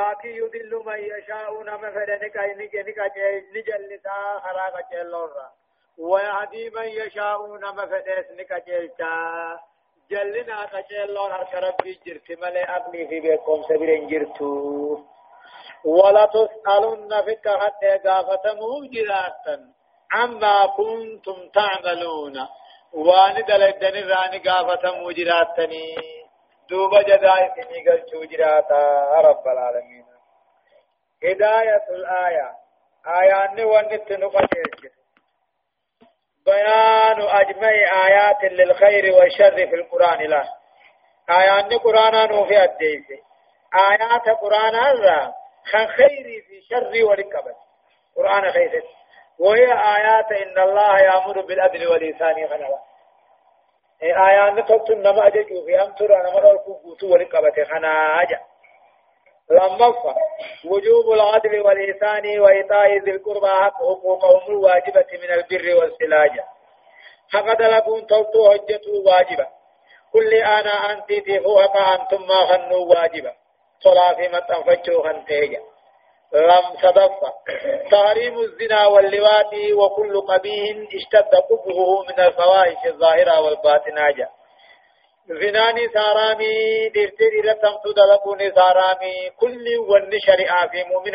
ولكن يضل من يشاء نما فدنك نك نجلسا خراق جلورا ويهدي من يشاء نما فدس نك جلتا جلنا قجلون هرك ربي جرت ملي أبني في بيكم سبيل جرتو ولا تسألن فيك حتى قافة موجراتا عما كنتم تعملون وان دلدن راني قافة موجراتني دوبا جزائي سني قلتو جراتا رب العالمين هداية الآية آيان ونت نقشيش بيان أجمع آيات للخير والشر في القرآن لا۔ آيات القرآن في الديس آيات القرآن هذا خن خير في شر ولكبت قرآن خير وهي آيات إن الله يأمر بالعدل والإحسان خنوا آيات نتوت نما أججو في أمتر أنا مرة الكوكوت ولكبت خنا أجا لما وجوب العدل والإحسان وإيتاء ذي القربى حقوقهم الواجبة من البر والسلاجة فقد لكم توتو حجة واجبة كل أنا أنت تفوهك أنتم ما خنوا واجبة صلاة في متنفجوا خنتيجا لم صدف تحريم الزنا واللوات وكل قبيح اشتد قبه من الفواحش الظاهرة والباطنة زناني سارامي ديرتي إلى تمتو دلقوني سارامي كل ون شريعة في مؤمن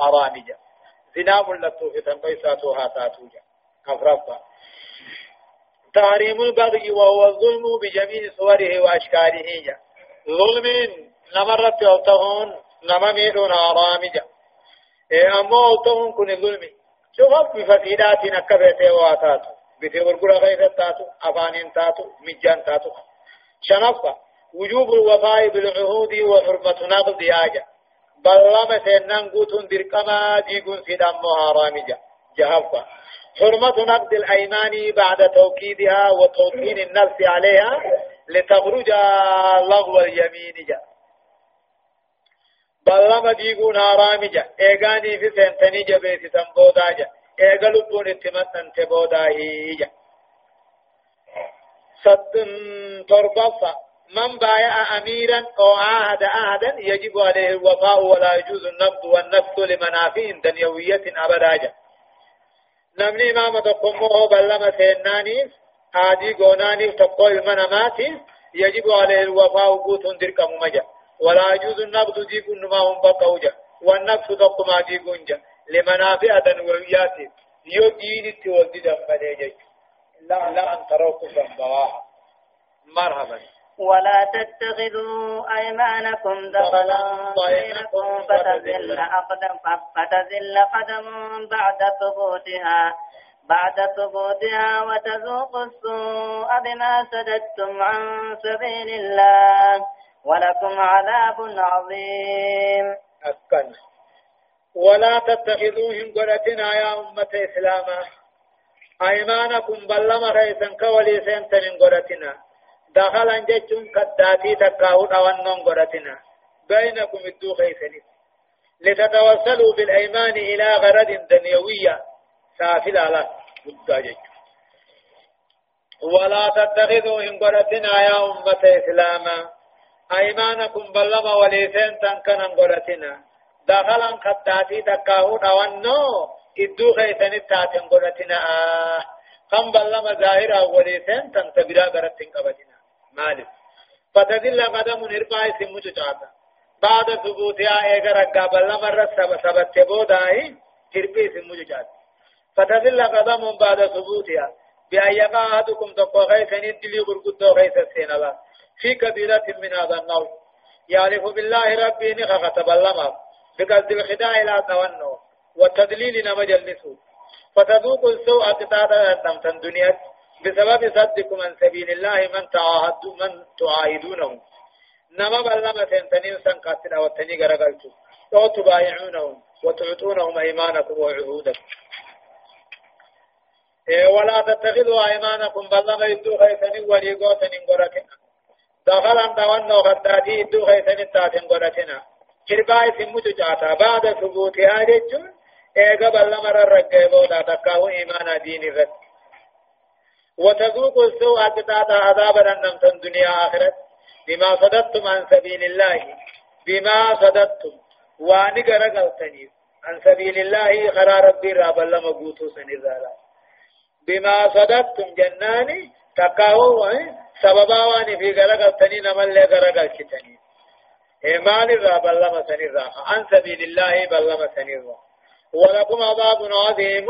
حرامي جا زنا ملتو في تنقيساتو هاتاتو جا أفرفا تحريم البغي وهو الظلم بجميع صوره وأشكاله ظلم نمرت أوتهون نمميرون حرامي جا إيه أمو أوتهون كن ظلمي شوف بفسيدات نكبته واتاتو بيتي ورغرا غير تاتو افانين تاتو مجان تاتو شنفة وجوب الوفاء بالعهود وحرمة نقض آجا بلما سنن قوتون درقما ديقون سيدام مهارامجا جهفة حرمة نقض الأيمان بعد توكيدها وتوطين النفس عليها لتخرج لغو اليمين جا بلما ديقون هارامجا ايغاني في سنتني جبيت تنبودا جا ايغا لبون اتمتن تبودا هيجا صد تربصة من بايع أميرا أو عاهد أحدا يجب عليه الوفاء ولا يجوز النبض والنفس لمنافع دنيوية أبدا نمني ما متقمه بلما سيناني آدي قوناني تقوى المنامات يجب عليه الوفاء قوت درك ممجا ولا يجوز النبض دي كن ما هم بقوجا والنفس تقوى ما دي كنجا لمنافع دنيويات يو دين التوزي دفنه لا لا أن تروا كفرا بواها مرحبا. ولا تتخذوا أيمانكم دخلا بينكم فتزل أقدم فتزل قدم بعد ثبوتها. بعد ثبوتها وتذوقوا السوء بما سددتم عن سبيل الله. ولكم عذاب عظيم. أكن. ولا تتخذوهم قرتنا يا أمة إسلاما. أيمانكم بلما رئيسا كولي سنتن قرتنا دخلا جتون كداتي تكاو دوانون قرتنا بينكم الدو خيسني لتتوصلوا بالأيمان إلى غرض دنيوية. سافل على مدى ولا تتخذوا إن قرتنا يا أمة إسلاما. أيمانكم بلما وليسين تنكنا قرتنا دخلا كداتي تكاو دوانو إدو خيسني تاتن قرتنا آه. كم بلما ظاهرا وليسين تنتبرا قرتن قبتنا مالك. فتدل قدم نرفع سمو جاتا. بعد ثبوتها إيغا رقا بلا مرة سبت بوداي تربي سمو جاتا. فتدل قدم بعد ثبوتها بأن يقع أحدكم تقوى غيثا يدلي غرقود غيث السينلا في كبيرة من هذا النوع. يعرف بالله ربي نخخ تبلما بقصد الخداع لا تونو. والتدليل نمجلسه فتذوق السوء قطاعة أنتم الدنيا بسبب صدكم عن سبيل الله من تعاهد من تعاهدونه. نما بلما تنتنين سن قاتل وتني غرغلتو أو تبايعونهم وتعطونهم أيمانكم وعهودكم. إيه ولا تتخذوا أيمانكم بلما يدو خيثني وليغوتني غركنا دخلا دوانو غدادي يدو خيثني تاتن غركنا كرباي سموتو جاتا. بعد ثبوتها جتون ايغا بلما ررقه بودا تكاو ايمان دين الرد وتذوقوا السوء قطعة عذابا أنم الدنيا آخرة بما صددتم عن سبيل الله بما صددتم. واني غرقلتني عن سبيل الله خرى ربي راب الله مبوتو سنرالا بما صددتم جناني تقاو سببا واني في غرقلتني نمال لي غرقلتني إيمان الراب الله سنرالا عن سبيل الله بالله سنرالا ولكم عذاب عظيم.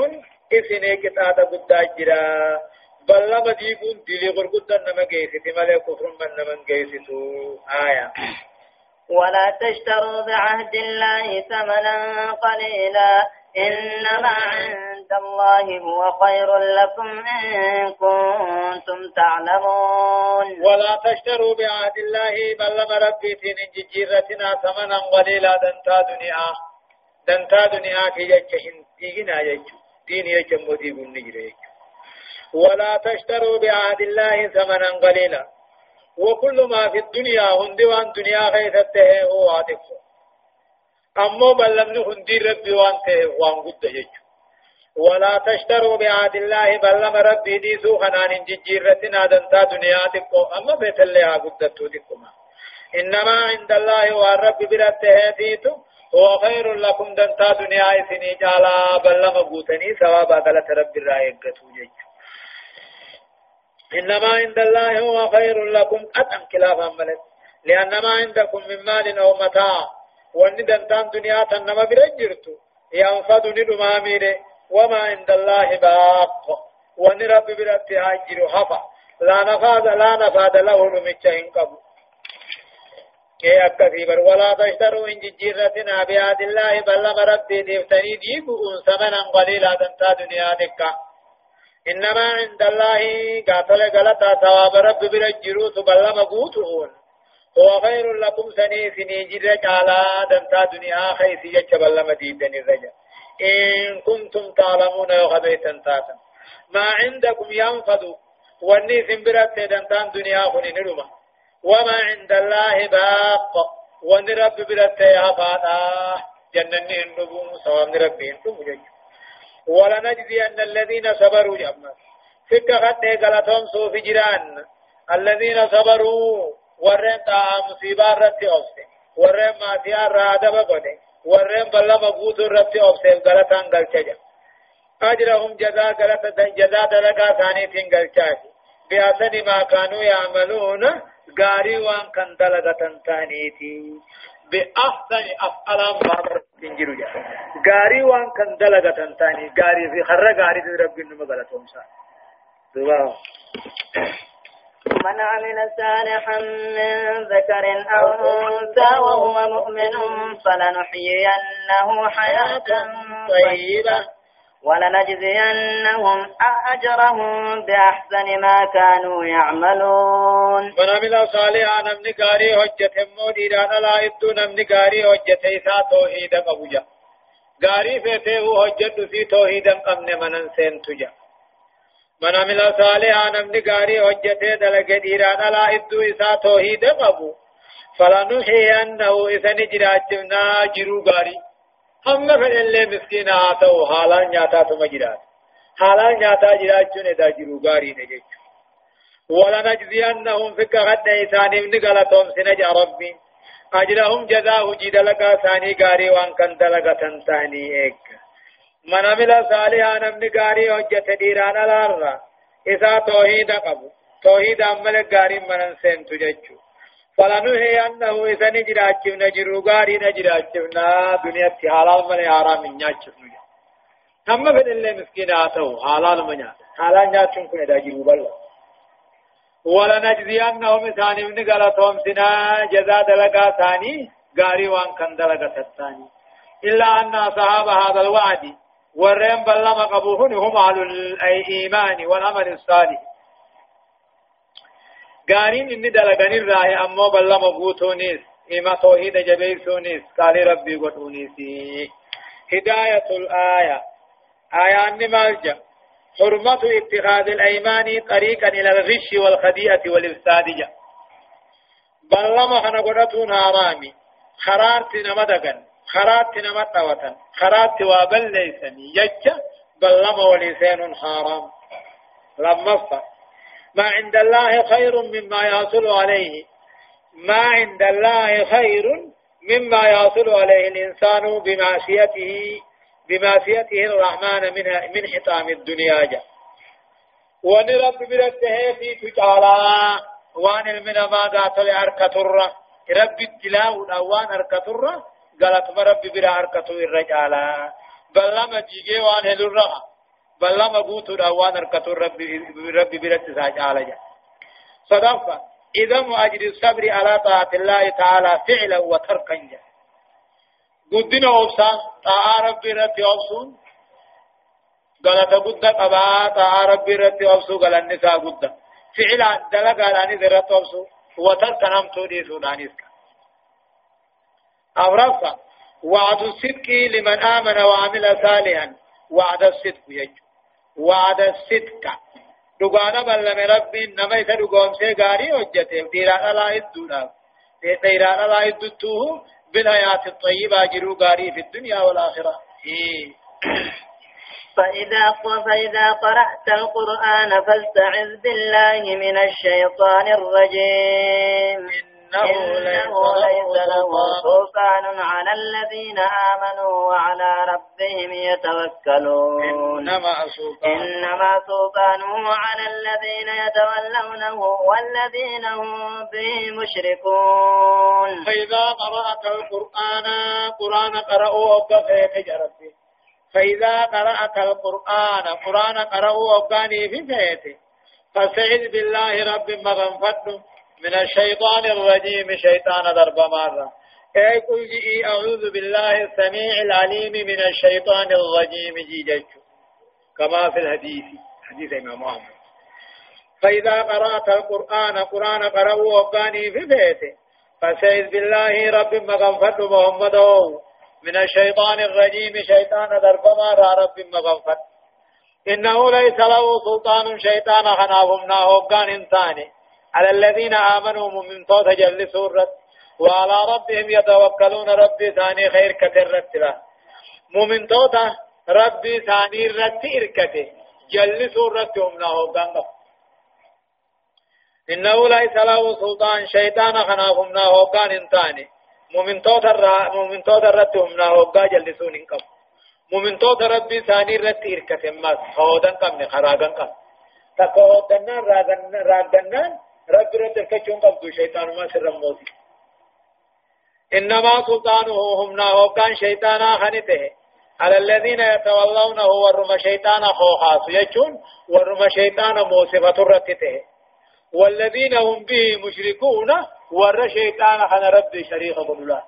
إسنه كتاب قد أجرا بل لما ديبون دلي غرقود نما جيسي. مالي كفر من نما جيسي آية. ولا تشتروا بعهد الله ثمنا قليلا. إنما عند الله هو خير لكم إن كنتم تعلمون. ولا تشتروا بعهد الله بل لما ربيتين جيرتنا ثمنا قليلا دنتا دنيا. دنتا دنيا كي يجهن دينا يجو دين يجمو ديبون نجر يجو ولا تشتروا بعهد الله ثمنا قليلا. وكل ما في الدنيا هندي وان دنيا خيثته هو عاطف أمو بلمن هندي ربي وان ته وان قد يجو ولا تشتروا بعهد الله بلم ربي دي سو خنان ججيرتنا دنتا دنيا تكو أما بيت الله قدتو تكما إنما عند الله والرب برته ديتو هو خير لكم دنتا دنيا سني جالا بلم قوتني ثواب غلط رب الرائقتو جيجو إنما عند الله هو خير لكم. أتم كلافا ملت لأن ما عندكم من مال أو متاع. وأن دنتان دنيا تنما برجرتو. ينفد ندما ميري. وما عند الله باق. وأن رب برت هاجر حفا. لا نفاد لا نفاد له نمتشهن قبل. كي أكثيبر ولا تشتروا إن ججيرتنا بياد الله. بل ربي ديفتني ديبؤون ثمنا قليلا دنتا دنيا دكا. إنما عند الله قاتل غلطا. ثواب رب برجرو تبلم قوتهون. هو خير لكم سني سني جرج على دنتا دنيا خيس يجب بلم ديدن الرجل إن كنتم تعلمون وغبيتا تاتا ما عندكم ينفذ واني سنبرت دنتان دنيا خني نرمى وما عند الله باق. وأن رب برت يا جنني النبوم سوام ربي أنتم جيجو ولنجزين الذين صبروا جمع فك خد غلطهم سوف جيران. الذين صبروا. ورن تا مصيبة رت اوسه ورن ما تيار رادب ورن بلا مبوت رت اوسه غلطان غلچجا اجرهم جزاء غلط جزاء دلقا ثاني تين غلچاجي بأسن ما كانوا يعملون غاري وان كان دلقا ثانيتي بأحسن أفعال مرة تنجرو جا غاري وان كان دلغة تنتاني غاري في خرى غاري ربي نمو غلطهم سا من عمل صالحا من ذكر أو أنثى وهو مؤمن فلنحيينه حياة طيبة ولنجزينهم أجرهم بأحسن ما كانوا يعملون. من عمل صالحا نمني قاري حجة مودي رانا لا يبدو نمني قاري حجة إيسا توحيدا قبوجا قاري فيته حجة في توحيدا قمن من سين من عمل صالحا نمني قاري حجة دلق ديرانا لا يبدو إيسا توحيدا قبو فلنحيينه إذا نجراتنا جرو قاري هم فلله مسكين آتو حالا نياتا تم جرات حالا نياتا جرات چون ادا جرو غاري نجج ولنجزينهم فك غد إسان ابن غلطهم سنج ربي أجرهم جزاء جد لك ثاني غاري وان كنت لك تنتاني ايك من عمل صالحا نمن غاري وجت ديران الأرض إذا توحيد قبو توحيد عمل غاري منن سنتو ججو فلنهي أنه إذا نجراچف نجرو غاري نجراچفنا دنيا حلال من حرام نياچف نجا هم فد اللي مسكين آتو حلال من حلال نياچن كن دا جرو بل ولنجزينهم ثاني من غلطهم سنا جزاء دلقا ثاني غاري وان كان ثاني إلا أن أصحاب هذا الوعد ورين بلما قبوهن هم أهل الإيمان والعمل الصالح. غارين إني دلغن الراه أمو بلا مبوتونيس إما توحيد جبيسونيس قال ربي قطونيسي هداية الآية. آية أني مالجا. حرمة اتخاذ الأيمان طريقا إلى الغش والخديئة والإفساد جا. بلا ما خنا قطون هرامي خرارت نمدقن خرارت نمتوتا خرارت وابل ليسني. يجا بلا ما ولسان حرام لما ما عند الله خير مما يحصل عليه. ما عند الله خير مما يصل عليه الإنسان بمعصيته بمعصيته الرحمن من من حطام الدنيا جا. ونرب برته في تجالا وان المنا ما ذات لأركتر رب التلاو وان أركتر قالت رب برا أركتو الرجالا بل لما جيجي وان هلو بل لما قوتو وان أركتر رب رب برا تساجالا جا صدفة إذا أجر الصبر على طاعة الله تعالى فعلا وتركا جا قدنا أبسا طاعة ربي رتي أبسون غلط قد قبا طاعة ربي رتي أبسو غل النساء قد فعلا دلق على نذر أبسو وتركا نمتو دي سودانيس أمرفا وعد الصدق لمن آمن وعمل صالحا. وعد الصدق يجو. وعد الصدق. دغانا بلم ربي نما يت دغوم سي غاري وجته ديرا لا يدونا ديرا لا يدتوه بالحياة الطيبة جرو غاري في الدنيا والآخرة. إيه. فإذا فإذا قرأت القرآن فاستعذ بالله من الشيطان الرجيم. إنه ليس له سلطان على الذين آمنوا وعلى ربهم يتوكلون. إنما سلطانه إنما سلطانه على الذين يتولونه والذين هم به مشركون. فإذا قرأت القرآن قرآن قرأوا وقفت جربي فإذا قرأت القرآن قرآن قرأوا وقاني في فيته فاستعذ بالله رب مغنفته من الشيطان الرجيم شيطان ضرب مرة. اي قل جئي أعوذ بالله السميع العليم من الشيطان الرجيم جيجج. كما في الحديث حديث إمام محمد فإذا قرأت القرآن قرآن قرأوا وقاني في بيته. فسيد بالله رب مغفر محمد من الشيطان الرجيم شيطان ضرب مرة رب مغفر إنه ليس له سلطان شيطان خنافهم ناهوغان انساني على الذين آمنوا من توت جل سورة. وعلى ربهم يتوكلون. ربي ثاني خير كتر رتلا مؤمن توتا ربي ثاني رت إركته جل سورة همنا هوغان إنه ليس له سلطان. شيطان خنافمنا هوغان انتاني. مؤمن توتا را. مؤمن توتا رت هوغا جل سون انقب مؤمن توتا ربي ثاني رت إركته ما هودن قمني خراغن قم تكو راغن راغنان. رب رد كچون قبضو شيطان ما سر موتي إنما سلطانه هم ناهو كان شيطانا خنته على الذين يتولونه ورم شيطان خوخاس يجون ورم شيطان موسفة رتته والذين هم به مشركون ور شيطان خن رب شريك الله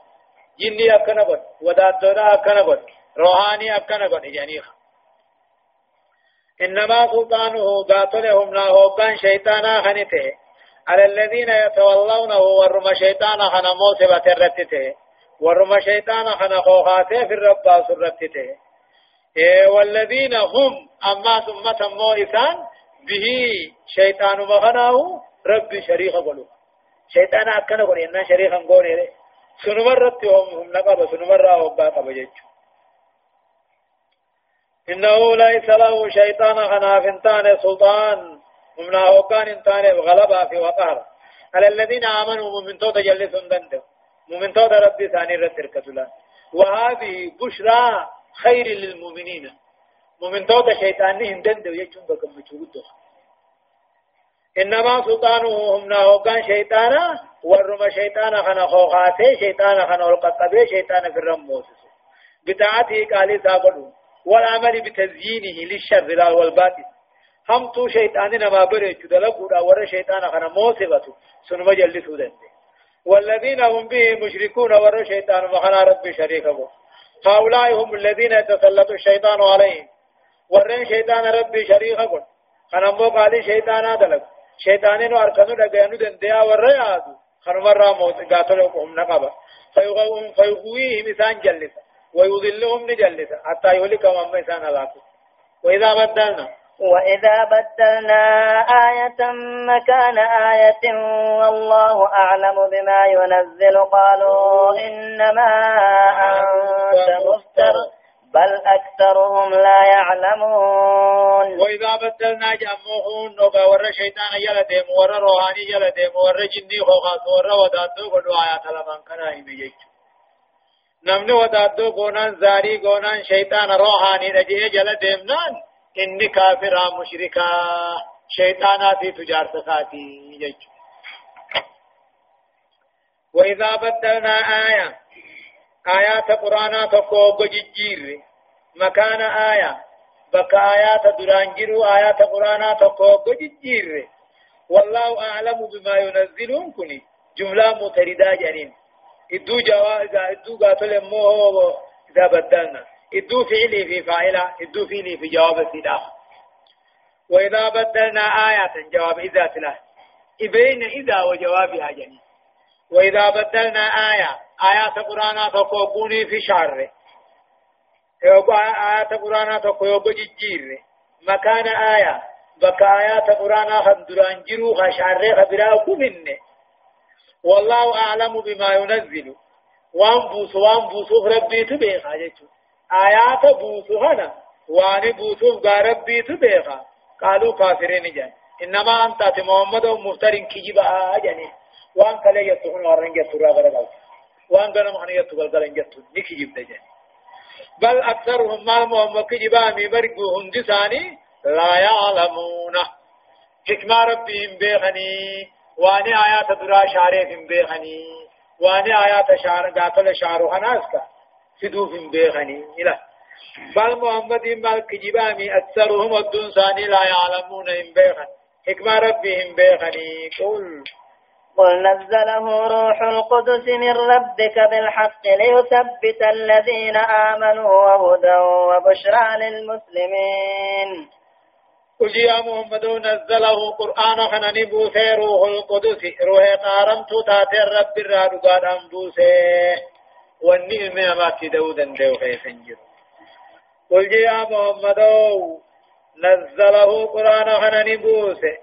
جني أكنا قد وداتنا أكنا قد روحاني أكنا قد جنيخ إنما سلطانه قاتلهم ناهو كان شيطانا خنته على الذين يتولونه ورم شيطان خنا موسبة الرتته ورم شيطان خنا خوخاته في الرب سرتته إيه والذين هم أما ثم تمو إسان به شيطان مغناه رب شريك قلو شيطان أكنا قل إنا شريكا قولي. سنمرت هم هم نقب سنمر أوبا قبجج إنه ليس له شيطان خنا فنتان سلطان. ممنا هوكان انتان غلبا في وقار على الذين آمنوا من توت جلسون دند من توت ربي ثاني رتر كتلا وهذه بشرى خير للمؤمنين من توت شيطانهم دند يجون بكم مجهود إنما سلطانه هم هوكان شيطانا ورم شيطانا خنا خوخاته شيطانا خنا القطبه شيطانا في الرموس بتاعته قال سابدو والعمل بتزيينه للشر والباطل هم تو شيطان نما بريچ دلقودا ور شيطان خنا موسبتو سنما جلسو دنده والذين هم به مشركون ور شيطان مخنا رب شريكه هؤلاء هم الذين يتسلط الشيطان عليهم ورن شيطان رب شريكه خنا مو قال شيطان دلق شيطان نو اركنو دغانو دنديا ور يادو خنا مر موت قاتلوا هم نقبا فيغوهم فيغويه مثان جلس ويضلهم نجلس حتى يهلك من مثان لاكو وإذا بدلنا وإذا بدلنا آية مكان آية والله أعلم بما ينزل قالوا إنما أنت مفتر بل أكثرهم لا يعلمون وإذا بدلنا جمعون نوبا ور شيطان يلا ديم ور روحاني يلا ديم ور جني خوخاس ور وداتو قدو آيات لمن كان يميجو نمني ودادو قونان زاري قونان شيطان روحاني رجيه جل ديمنان إني كافر مشركا شيطاناتي تجار ساتي يجو وإذا بدلنا آية آيات قرآن تقوب ججير مكان آية بك آيات درانجر آيات قرآن تقوب ججير والله أعلم بما ينزلون كني جملة متردة جنين إدو جواز إدو قاتل مو إذا بدلنا إدو فعلي في فاعلة إدو فعلي في جواب السلاح وإذا بدلنا آيات جواب إذا سلاح إبين إذا وجوابها جنين وإذا بدلنا آية آيات قرآن تقوبوني في يوبا آيات قرآن تقوب ججير مكان آية بك آيات قرآن خندران جرو خشعر خبراء منه والله أعلم بما ينزل وان بوس وان بوس ربي تبيخا جيتو آيات بوس هنا. وان بوس ربي تبيخا قالوا كافرين جان. إنما أنت محمد ومفتر كجبا جاني وان كلا يتون ورن يتورا غرغل وان غنم هن يتوغل غلن يتون نيكي جيب دجن بل اكثرهم ما محمد كجبا مي برغو هندساني لا يعلمون حكمة ربهم بيغني واني آيات درا شارف بيغني واني آيات شار قاتل شارو هناسكا فدوف بيغني إلى بل محمد بل كجبامي أكثرهم الدنساني لا يعلمون إن بيغن حكمة ربهم بيغني قل قل نزله روح القدس من ربك بالحق ليثبت الذين آمنوا وهدى وبشرى للمسلمين. قل يا محمد نزله قرآن خنني بوسي روح القدس. روح قارم تاتي الرب الراد قادم بوسي والنعم ما تدودا دو خيفنجر قل يا محمد نزله قرآن خنني بوسي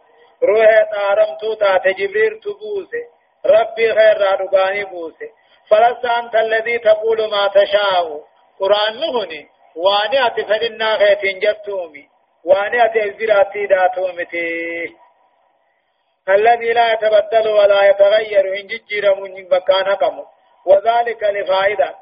روح طارمتو تات جبريل تبوسه ربي خير رادقاني بوسه. فلست أنت الذي تقول ما تشاء. قرآن نهني. واني أتفدنا خيتين جبتومي واني أتفزراتي داتومتي الذي لا يتبدل ولا يتغير. إن ججر من مكانكم وذلك لفائدة.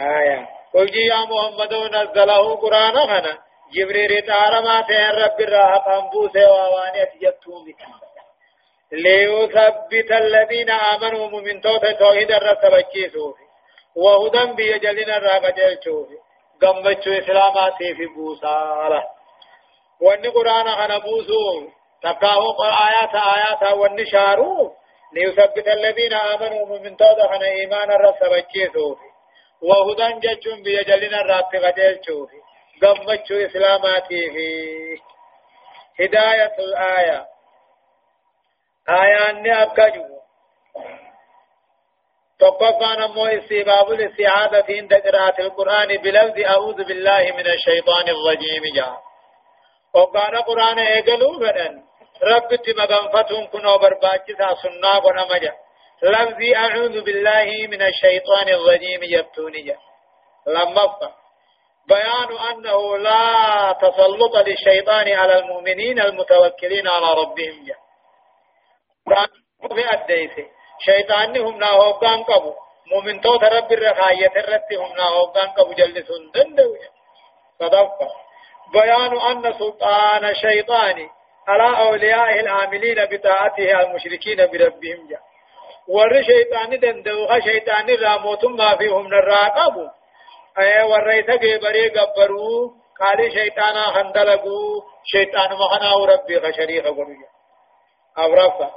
آية قل يا محمد نزله قرآن هنا جبريل تعالى ما تين رب الراحة قنبوسي وواني أتجتهم ليثبت الذين آمنوا من توت توحيد الرسبكيسوف وهدى بيجلنا الراقجلشوف قمبتشو إسلاماتي في بوسالة وان قرآن خنا بوسو تقاو آيات آيات وان شارو ليثبت الذين آمنوا من توت خنا إيمان الرسبكيسوف وهدى ججم بيجلنا الراقجلشوف قمتشو إسلاماتي في هداية الآية. آية أني أبكجو تقفان أمو استباب الاستعادة عند قراءة القرآن بلفظ أعوذ بالله من الشيطان الرجيم جاء. وقال قرآن إيقلوا فدن رب تمغنفتهم كنو برباجتا سنة ونمجا لفظ أعوذ بالله من الشيطان الرجيم جبتوني جاء لما بيان أنه لا تسلط للشيطان على المؤمنين المتوكلين على ربهم جاء في الديس شيطان هم ناهوغان قبو مؤمن توت رب الرخاية الرت هم ناهوغان قبو جلسون دندو صدقة بيان أن سلطان الشيطان على أوليائه العاملين بطاعته المشركين بربهم جاء ور شيطان دندو شيطان راموت ما فيهم نراقبوا اے ورئیسا کے بری گبرو قالی شیطانا خندلگو شیطان مخنا ربي خشريخ قلويا أو رفا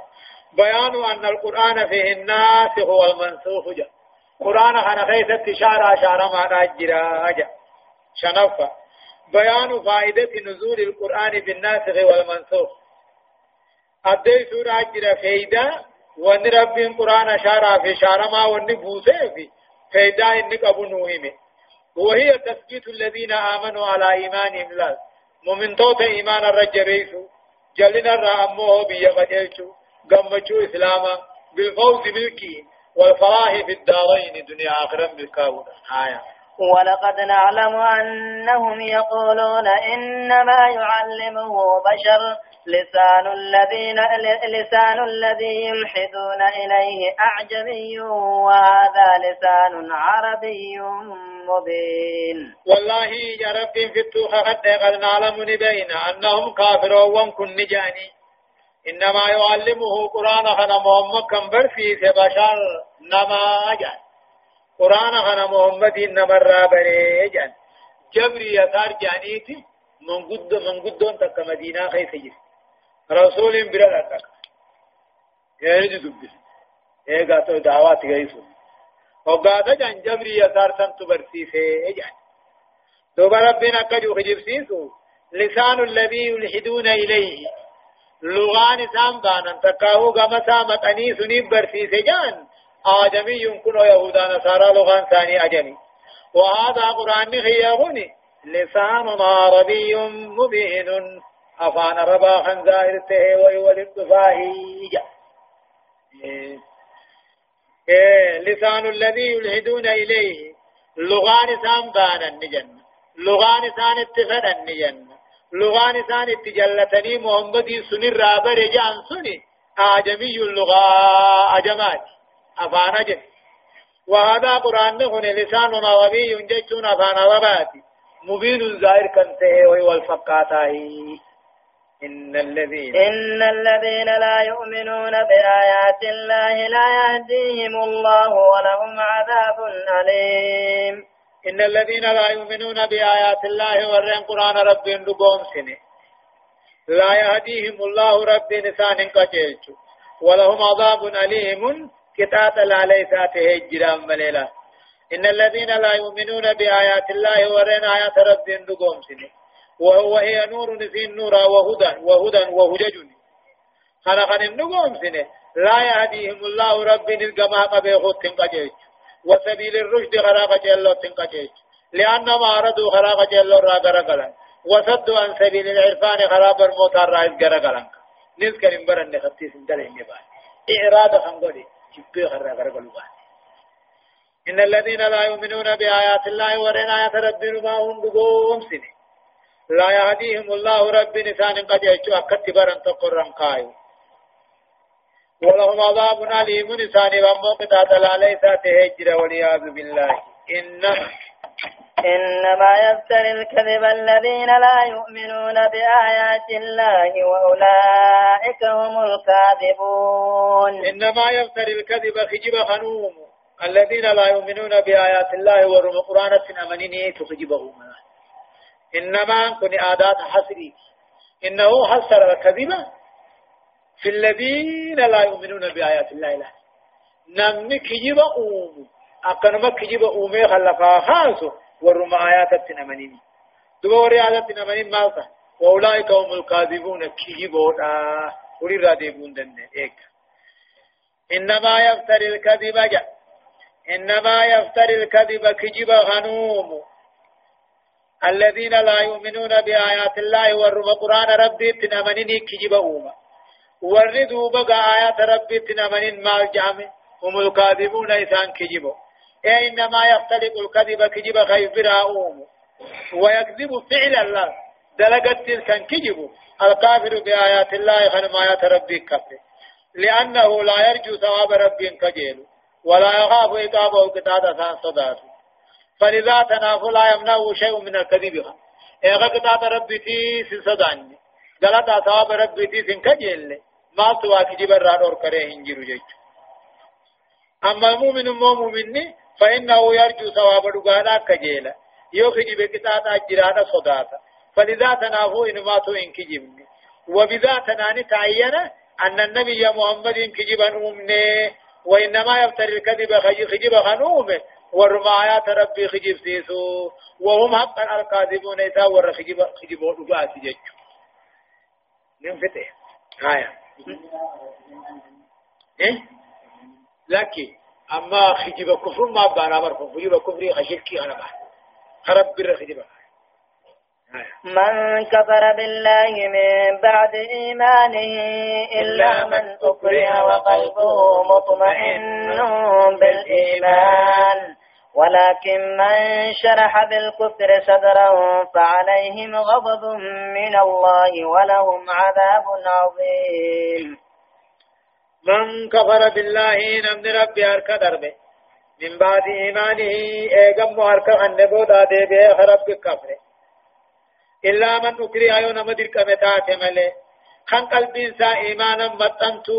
بيان أن القرآن فيه الناسخ والمنسوخ جا. قرآن خنا خيثت شارع ما ناجرا جا. شنفا بيان فائدة نزول القرآن بالناسخ والمنسوخ أدي سورة جرا فايدة وان رب القرآن شارع في شارع ما وان بوسه في فايدة انك ابو نوهمه وهي تثبيت الذين آمنوا على إيمانهم. لا مؤمن توت إيمان الرجريسو جلنا الرأموه بيغتلشو قمشو إسلاما بالفوز بالكي والفلاح في الدارين دنيا آخرا بالكاونة آية. ولقد نعلم أنهم يقولون إنما يعلمه بشر لسان الذين لسان الذي يلحدون إليه أعجمي وهذا هذا لسان عربي مبين. والله يا رب في التوخة قد قد نعلم بين أنهم كافرون كن جاني. إنما يعلمه قرآن خنا محمد كم برفي في بشر نما جان قرآن خنا محمد نمر رابري جان؟ جبري يسار جانيتي من قد من قدون تك مدينة خيف يجري رسول برا تك يريد دبس إيه قاتو دعوات غيسو. وقاتا جان جبري يسار سنت برسيسي جان؟ دوبا ربنا كجو خجب سيسو. لسان الذي يلحدون إليه. لغان سام بانا تكاو غما سامت أني سنيب برسيسي جان. آدمي يمكن يهودا نصارى لغان ثاني أجمي وهذا قرآن خيابوني لسان عربي مبين أفان ربا خنزائرته ويولد فاهيجا إيه. إيه. لسان الذي يلهدون إليه لغان سام بانا النجن لغان سان اتفد النجن لغان سان اتجلتني محمد سن رابر جان سني آجمي اللغة أجمات أفان أجم وهذا قرآن هنا لسان عربي ينججون أفان عرباتي مبين الظاهر كنته وهو الفقاتاهي. إن الذين إن الذين لا يؤمنون بآيات الله لا يهديهم الله ولهم عذاب أليم. إن الذين لا يؤمنون بآيات الله ورين قرآن رب لقوم سنة. لا يهديهم الله رب نسان قتلت ولهم عذاب أليم. كتات لا ليسات هجرا مليلا إن الذين لا يؤمنون بآيات الله ورين آيات رب لقوم سنة. وهو هي نور نسين نورا وهدى وهدى وهجج. خلق النقوم سنة. لا يهديهم الله رب نلقما قبي خط قجيج. وسبيل الرشد خراق جلو تنقجيج لأنما أردوا خراق جلو را غرقلا وصدوا عن سبيل العرفان خراب الموت الرائز غرقلا نذكر انبرن نختيس اندله النبان إعراض خنقولي. إن الذين لا يؤمنون بآيات الله ورين آيات ربنا ما هم بقوم سنة. لا يهديهم الله رب نسان قد يجوا كتبرا تقرا قايو. ولهم عذاب أليم نسان وموقتا دلالي تهجر والعياذ بالله. إنما إنما يفتر الكذب الذين لا يؤمنون بآيات الله وأولئك هم الكاذبون. إنما يفتر الكذب خجب خنوم. الذين لا يؤمنون بآيات الله ورم قرآن أمنيني تخجبه إنما كن آدات حسري. إنه حسر الكذبة في الذين لا يؤمنون بآيات الله. له نمني كجب أوم أقنما كجب أومي خلفا خاصو ورم آيات التنمنين دبور آيات التنمنين مالتا؟ وأولئك هم الكاذبون. كجبونا ولي رادبون دنه إيك. إنما يفتر الكذب جاء إنما يفتر الكذب كجب غنوم. الذين لا يؤمنون بآيات الله ورب قرآن ربي تنمنين كجب أوما. وردوا بقى آيات ربي تنمنين مال جامع هم الكاذبون إذان كجبوا إنما يختلق الكذب كجب خيبرا أوم ويكذب فعل الله دلقت تلك كجب الكافر بآيات الله خنم آيات ربي كفر لأنه لا يرجو ثواب ربي كجيل. ولا يخاف إقابه قتادة صداته فلذا تناف لا يمنعه شيء من الكذب. ايغا قطعة ربي تي سنسدان غلطة ثواب ربي تي سنكجل ما سوا كجب الرادور كره هنجر جيج. أما المؤمن مؤمن. فإنه يرجو ثواب دغانا كجيلا كجب قطعة أجرانا صداتا فلذا تنافو إنما تو إنكجبني وبذا تناني أن النبي محمد كجبا أمني وإنما يفتر الكذب خجب خنومه ورمايات ربي خجب سيسو. وهم حقا الكاذبون إذا ور خجب خجب ودقات جج ننفتح هايا إيه؟ لكن أما خجب كفر ما مرفو خجب كفري خشركي أنا بحر. خرب بر خجب من كفر بالله من بعد إيمانه إلا من أكره وقلبه مطمئن بالإيمان. ولكن من شرح بالكفر صدرا فعليهم غضب من الله ولهم عذاب عظيم. من كفر بالله نمن ربي أرك دربه. من بعد إيمانه إيغم هركا النبودا دي بيه خرب كفر إلا من أكره أيو نمدر كمتات ملي خان قلبين سا إيمانا مطنتو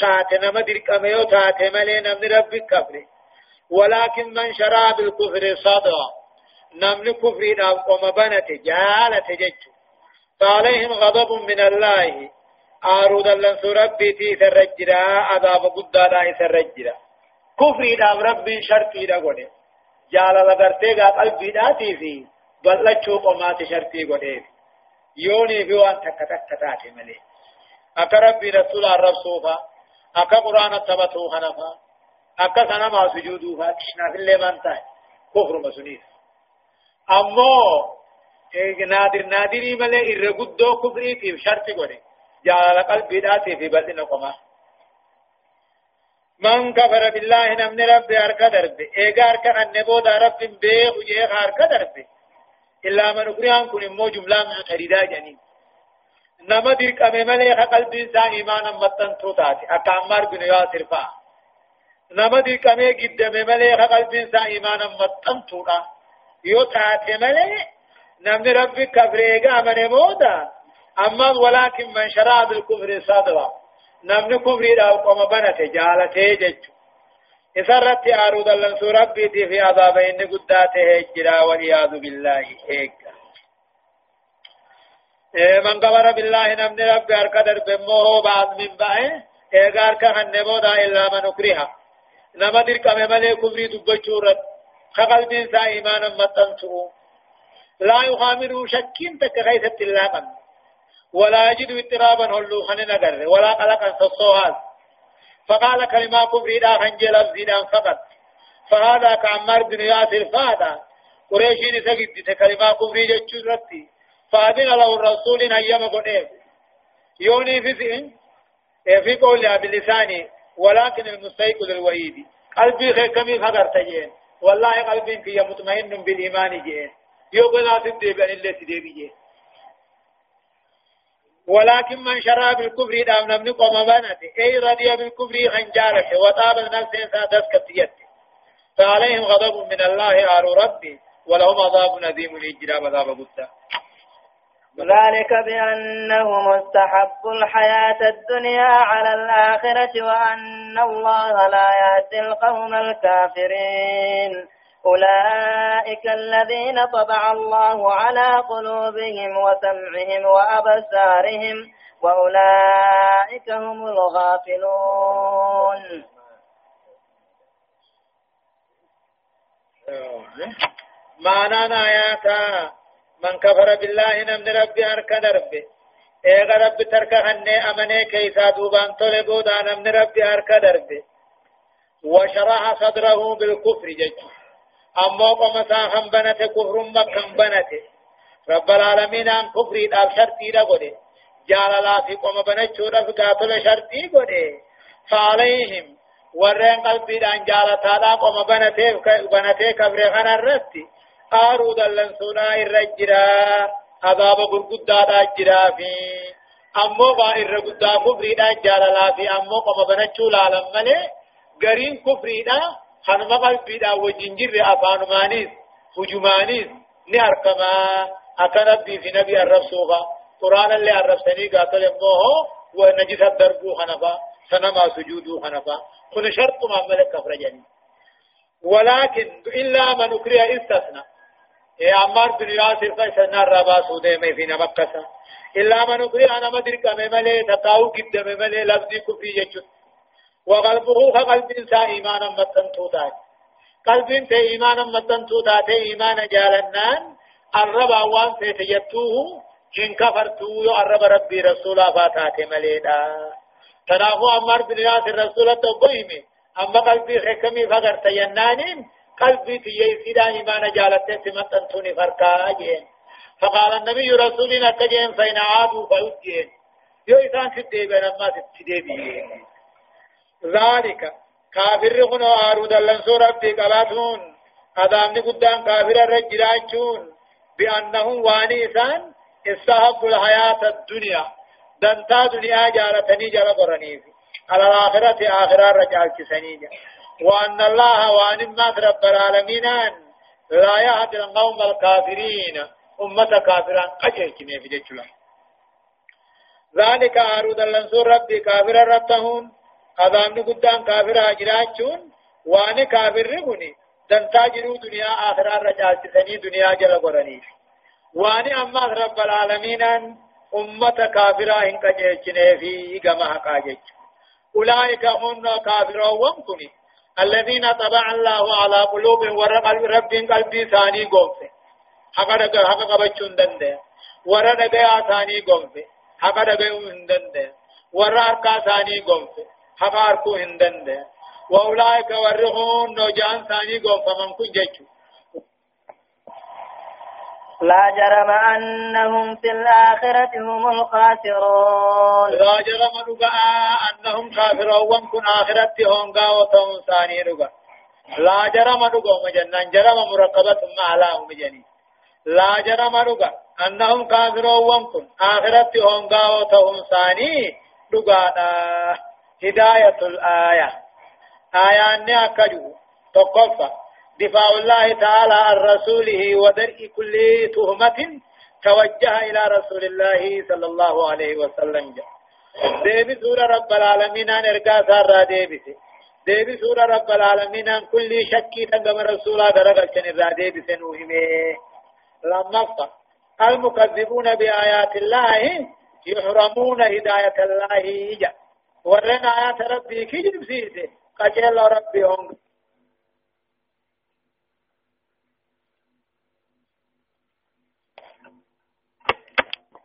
تات نمدر كميو تات ملي نمن رب كفر ولكن من شرع بالكفر صدرا. نمن كفر نام قم بنت جالة جج فعليهم غضب من الله. آرود اللن ربي تي سرجرا عذاب قدادا سرجرا كفر نام ربي شرطي دا قده جالة لغرتي قا قلبي داتي في بلچو قمات شرطي قده يوني في وان تك تك تاتي ملي أكا ربي رسول الرب صوفا أكا قرآن التبتو خنفا أكا سنما سجودوها كشنا في اللي منتا كفر مسنيس أمو نادر نادري ملي إرغدو كفري في شرط قده جعل قلبي داتي في بلد نقما من كفر بالله نمن رب أركا درب. إيغا أركا النبودا رب بيخ وجيخ أركا درب. إلا من أكريان كن مو جملة معترضة جنين. نما ديك أمي ملي قلبي إنسان إيمانا متن توتاتي أكا عمار بن ياسر فا. نما ديك أمي قد ملي قلبي إنسان إيمانا متن توتا يو ملي نمن رب كفر إيغا من مودا أما ولكن من شرع بالكفر صدرا نمن كفر دا قوم بنت جالته جج. إسرت أرود الله ربي في عذاب إن قداته جرا والعياذ بالله هيك. من قبر بالله نمن ربي أركدر بموه بعد من بائه إيغار كهن نبودا إلا من أكرها. نما در كم ملي كفري دبچورت خقل من سا إيمانا متنسو. لا يخامروا شكين تك غيثة الله من. ولا يجد اضطرابا هلو خن نغر ولا قلقا سصوهات فقال كلمة كفر دا خنجل الزيدان فقط. فهذا كعمار بن ياسر فادا قريشين سجد كلمة كفر جتشو رتي. فأذن له الرسول أن يمكن إيه يوني في سئن في قول بلساني. ولكن المستيقظ الوحيد. قلبي خير كمي فقر تجين. والله قلبي في مطمئن بالإيمان جين. يوغنا تدي بأن الله تدي بجين. ولكن من شرع بالكفر دام نمني قوم بنت أي رضي بالكفر خنجارته وطاب النفس انسان تسكتيت فعليهم غضب من الله آل ربي ولهم عذاب نذيم الإجرام عذاب قدام ذلك بأنهم استحبوا الحياة الدنيا على الآخرة وأن الله لا يهدي القوم الكافرين. أولئك الذين طبع الله على قلوبهم وسمعهم وأبصارهم وأولئك هم الغافلون. معنى آياتا من كفر بالله نمن ربي أركن ربي إيغا ربي ترك هني أمني كيسا دوبان طلبودا نمن ربي أركن ربي وشرح صدره بالكفر جج أمو قمسا هم بنته كفر مكم بنته رب العالمين أن كفري داب شرطي دا قده جال لا في قم بنچو دا فقاتل شرطي قده فعليهم ورين قلبي دان جال تادا قم بنته بنته كفر خان الرستي آرو دلن سونا الرجرا عذاب قرقودا دا جرا في. أمو با الرقودا كفري دا جال لا في. أمو قم بنچو لالم ملي. غرين كفري دا خنما قلبي دا وجنجر أفانمانيس هجمانيس نهركما أكن ربي في نبي الرب سوغا قرآن اللي الرب سني قاتل يموه ونجس الدربو خنفا سنما سجودو خنفا كن شرط ما ملك كفر جني ولكن إلا من أكره استثنى يا عمار بن ياسر فسنا الربا سودة ما في نمكسا إلا من أكره أنا مدرك مملي تقاو قد مملي لفظي كفري جتشت وقلبه كقلب إنسان إيمانا متن توتات قلب انت إيمانا متن توتات إيمانا جالنان الربا وان سيتجتوه إن كفرتوه الرب ربي رسولا فاتات مليدا. تنافو عمر بن ياسر رسولة تقويمي أما قلبي حكمي فقر تينانين قلبي تيسيدا إيمانا جالتين متن توني فرقا جين فقال النبي رسولنا كجين فإن عادوا فأجين. يو إسان تدي ما تدي ذلك. كافر هنا آرود اللن سورة قباتون أدامني قدام كافر الرجلاجون بأنهم وانيسان استحبوا الحياة الدنيا دنتا دنيا جالتني جال قرنيف على الآخرة آخرة رجال كسنيجا وأن الله وأن ما رب العالمين لا يهدي القوم الكافرين أمة كافران قجيكني في جيش ذلك أرود اللنسور ربي كافر ربتهم أذامن قدام كافر أجراجون وأن كافر رغني دنتا جرو دنيا آخرة رجالتني دنيا جل قرني وأن أما رب العالمين أمة كافرة هنك جيشنه في جمع كاجيش أولئك هم كافرون ومكني الذين طبع الله على قلوبهم ورقل رب قلبي ثاني قومه حقا حقا قبچون دنده ورا دقا ثاني قومه حقا دقا هندنده ورا أركا ثاني قومه حقا أركو هندنده وأولئك ورهون نوجان ثاني قومه من كن جيشو لا جرم أنهم في الآخرة هم الخاسرون. لا جرم نقا أنهم كافرون. كن آخرة هم قاوة ثاني نقا لا جرم نقا مجنن جرم مرقبة مع لا مجنين لا جرم نقا أنهم كافرون. كن آخرة هم قاوة ثاني نقا هداية الآية آية أني أكجو تقفى دفاع الله تعالى عن رسوله ودرء كل تهمة توجه إلى رسول الله صلى الله عليه وسلم ديبي سورة رب العالمين أن إرقى سارة ديبي ديبي سورة رب العالمين أن كل شكي تنقم رسولا درقة شنرا ديبي سنوهمه لما المكذبون بآيات الله يحرمون هداية الله ورنا آيات ربي كي جنبسيسي قجل ربي هم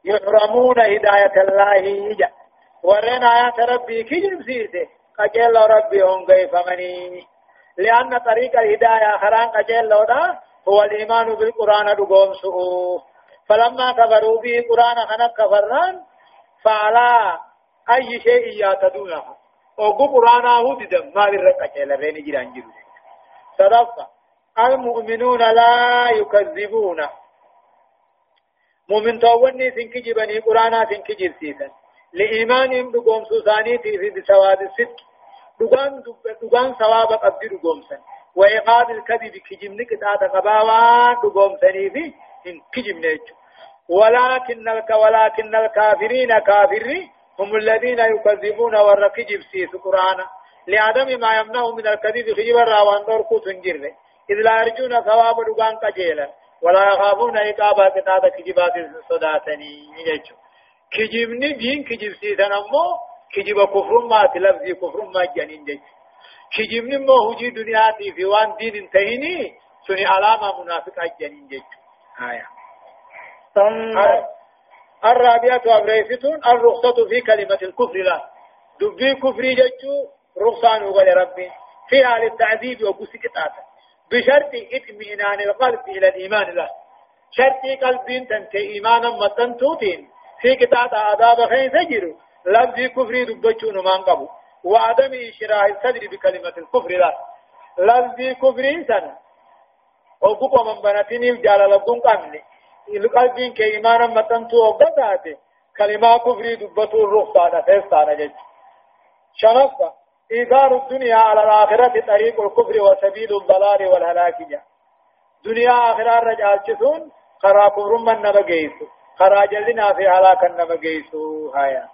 يحرمون هداية الله جا ورين آيات ربي كجرم سيسي قجل ربي هم قيفمني لأن طريق الهداية خران قجل هو الإيمان بالقرآن دقوم سؤو فلما كفروا به قرآن خنق كفران فعلى أي شيء يعتدونه. وقو قرآن هو ددم ما برق قجل رين جران جرو صدفة المؤمنون لا يكذبونه مؤمن تووني سنك جبني قرانا سنك جبسيسا لإيمانهم دقوم سوساني في بسواد الصدق دقان دقان ثواب قبضي دقوم سن. وإيقاد الكذب كجمني كتاتا قباوان دقوم سني في إن ولكن الك ولكن الكافرين كافرين هم الذين يكذبون والركجب سيس قرانا لعدم ما يمنعهم من الكذب خجب الراوان دور كوتن جره إذ لا يرجون ثواب دقان قجيلا ولا يخافون عقاب كتاب كجبات صداتني. يجو كجبني دين كجب سيسان أمو كجب كفر ما تلفزي كفر ما جنين جيش كجبني مو هجي دنياتي في وان دين انتهيني سني علامة منافق جنين جيش آية. ثم الرابعة أبريفتون الرخصة في كلمة الكفر لا. دبي كفري جيشو رخصان وغل ربي. في حال التعذيب وكسي كتاتا. بشرط إطمئنان القلب إلى الإيمان له شرط قلب تنتي إيمانا متنتوتين في كتاب عذاب خين سجر لفظ كفر دبچون من قبو. وعدم إشراح الصدر بكلمة الكفر له لفظ كفر سنة وقوة من بنتين لبون قمني. القلب كإيمانا متنتو وقتاته كلمة كفر دبتو الرخصة فيستانا جج شنفة إيثار الدنيا على الآخرة طريق الكفر وسبيل الضلال والهلاك جاء دنيا آخرة رجال جثون خرا كفر من نبقيسو خرا جلنا في هلاك نبقيسو هايا.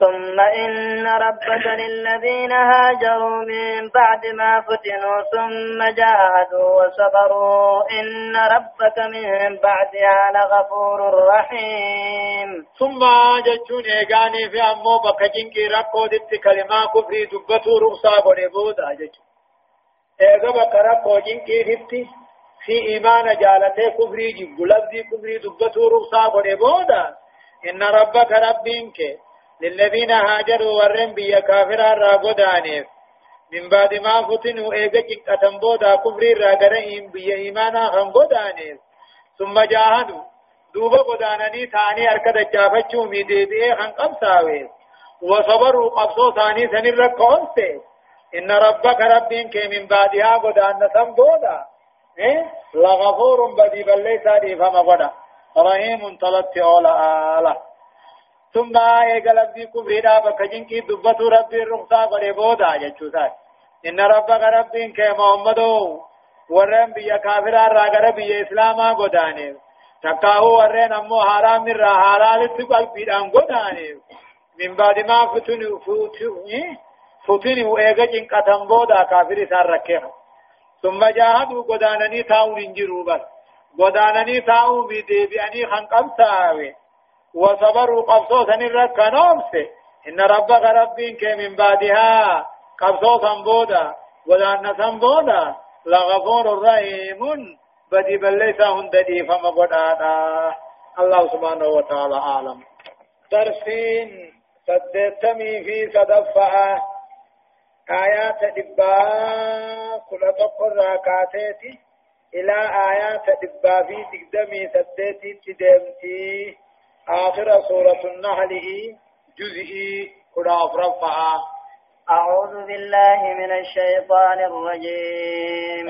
ثم إن ربك للذين هاجروا من بعد ما فتنوا ثم جاهدوا وصبروا إن ربك من بعدها لغفور رحيم. ثم جتشون إيغاني في أمو بكجين كي ركو دت كلمة كفري دبتو رخصة بنبودا جتشون. إيغا بك ركو جين كي دت في إيمان جالته كفري جب لفظي كفري دبتو رخصة بنبودا إن ربك ربينك للذين هاجروا ورن بيا كافر راغودانيف من بعد ما فتنوا إيجا كتن بودا كفر راغرين بيا إيمانا هنغودانيف ثم جاهدوا. دوبا غودانني ثاني أركد جافچو مي دي دي هن قمساوي. وصبروا قبصو ثاني سنر ركونسه إن ربك ربك من بعدها غودان نسم بودا. إيه؟ لغفور بدي بل ليس دي فما غدا رحيم طلبت أولا آله ثم ايقل ابدي كفرنا بكجن کی دبتو ربي الرخصة قد بودا جچوتات إن ربك ربك محمد ورن بيا كافر راغر بيا إسلاما قداني تكاهو ورن أمو حرام را حلال تقل بيدان قداني من بعد ما فتن فتن فتن وإيغا جنقتن بودا كافر سار ركيه ثم جاهدوا قدانني تاون انجروا بس قدانني تاون بيدي بأني خنقمتاوي وصبروا قبصوصا الركنومس إن ربك ربك من بعدها قبصوصا بودا. ودان بودا. لغفور رحيم. بدي بل ليس هنددي فما قدانا الله سبحانه وتعالى أعلم. درسين سدتمي في صدفة. آيات دبا. كل تقر راكاتيتي. إلى آيات دبا في تقدمي سدتي تدمتي. آخر سورة النحل جزئي قراف رفعا أعوذ بالله من الشيطان الرجيم.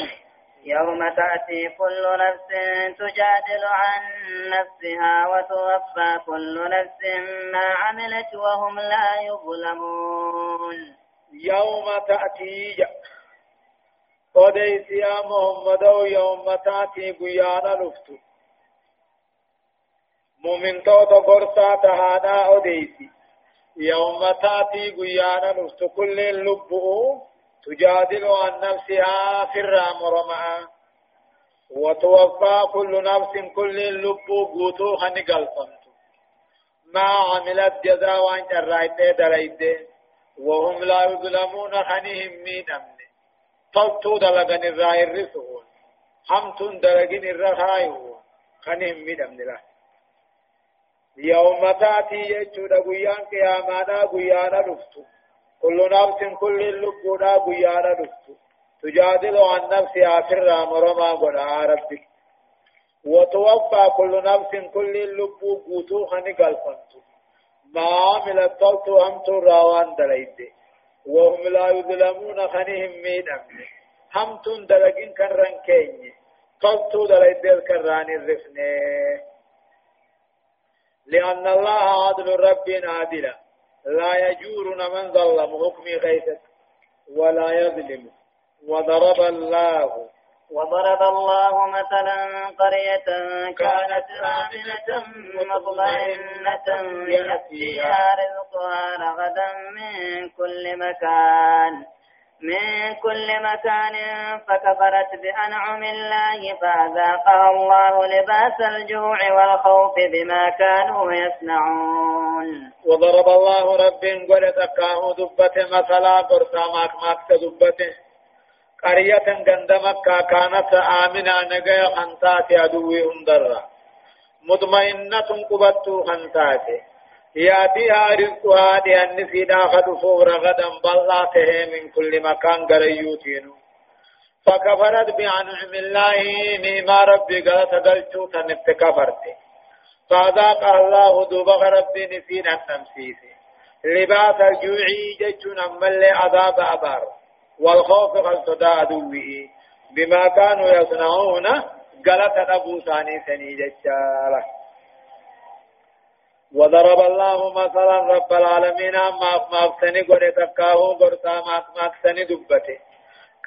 يوم تأتي كل نفس تجادل عن نفسها وتوفى كل نفس ما عملت وهم لا يظلمون. يوم تأتي وديس يا محمد يوم تأتي قيانا لفتو. مؤمن تو تو غرسا تهانا وديسي يوم تاتي قيانا نفس كل اللبؤ تجادل عن نفسها في الرام وتوفى كل نفس كل اللب قوتو قلقمت ما عملت جزاء وان جرائت دريت وهم لا يظلمون خنهم من أمن طلتو دلغن الرائر رسول همتون دلغن الرخايو خنهم من أمن الله يوم تأتي يجود قيان قيامانا قيانا نفتو كل نفس كل اللبودا قيانا نفتو تجادل عن نفسها في مرما قنا ربك وتوفى كل نفس كل اللبو قوتو خني قلقنتو. ما عملت طلتو همتو راوان دليد. وهم لا يظلمون خنهم مين أمن. همتون دلقين كان رنكيني طلتو دليد الكراني الرفنه لأن الله عدل رب عادلا لا يجور من ظلم حكم غيثة ولا يظلم. وضرب الله. وضرب الله مثلا قرية كانت آمنة مطمئنة يأتيها رزقها رغدا من كل مكان. من كل مكان فكفرت بأنعم الله فأذاقها الله لباس الجوع والخوف بما كانوا يصنعون. وضرب الله رب قد تكاه دبته مثلا قرصا ماك ماك دبته قرية غند مكة كانت آمنة نجا خنتات عدوهم درا. مطمئنة قبت خنتات ياتيها رزقها لأن في داخل فور غدا بلاته من كل مكان قريوتين. فكفرت بأنعم الله نعم ربي قالت قلتو تنت كفرت فذاق الله دوبغ ربي نسين التمسيس. لباس الجوع جتون أمل عذاب أبار. والخوف قلت عدوه بما كانوا يصنعون قالت أبو ثاني سني جتاله وضرب الله مثلا رب العالمين ما ما سني غره تکاو غرتا ما ما سني دبته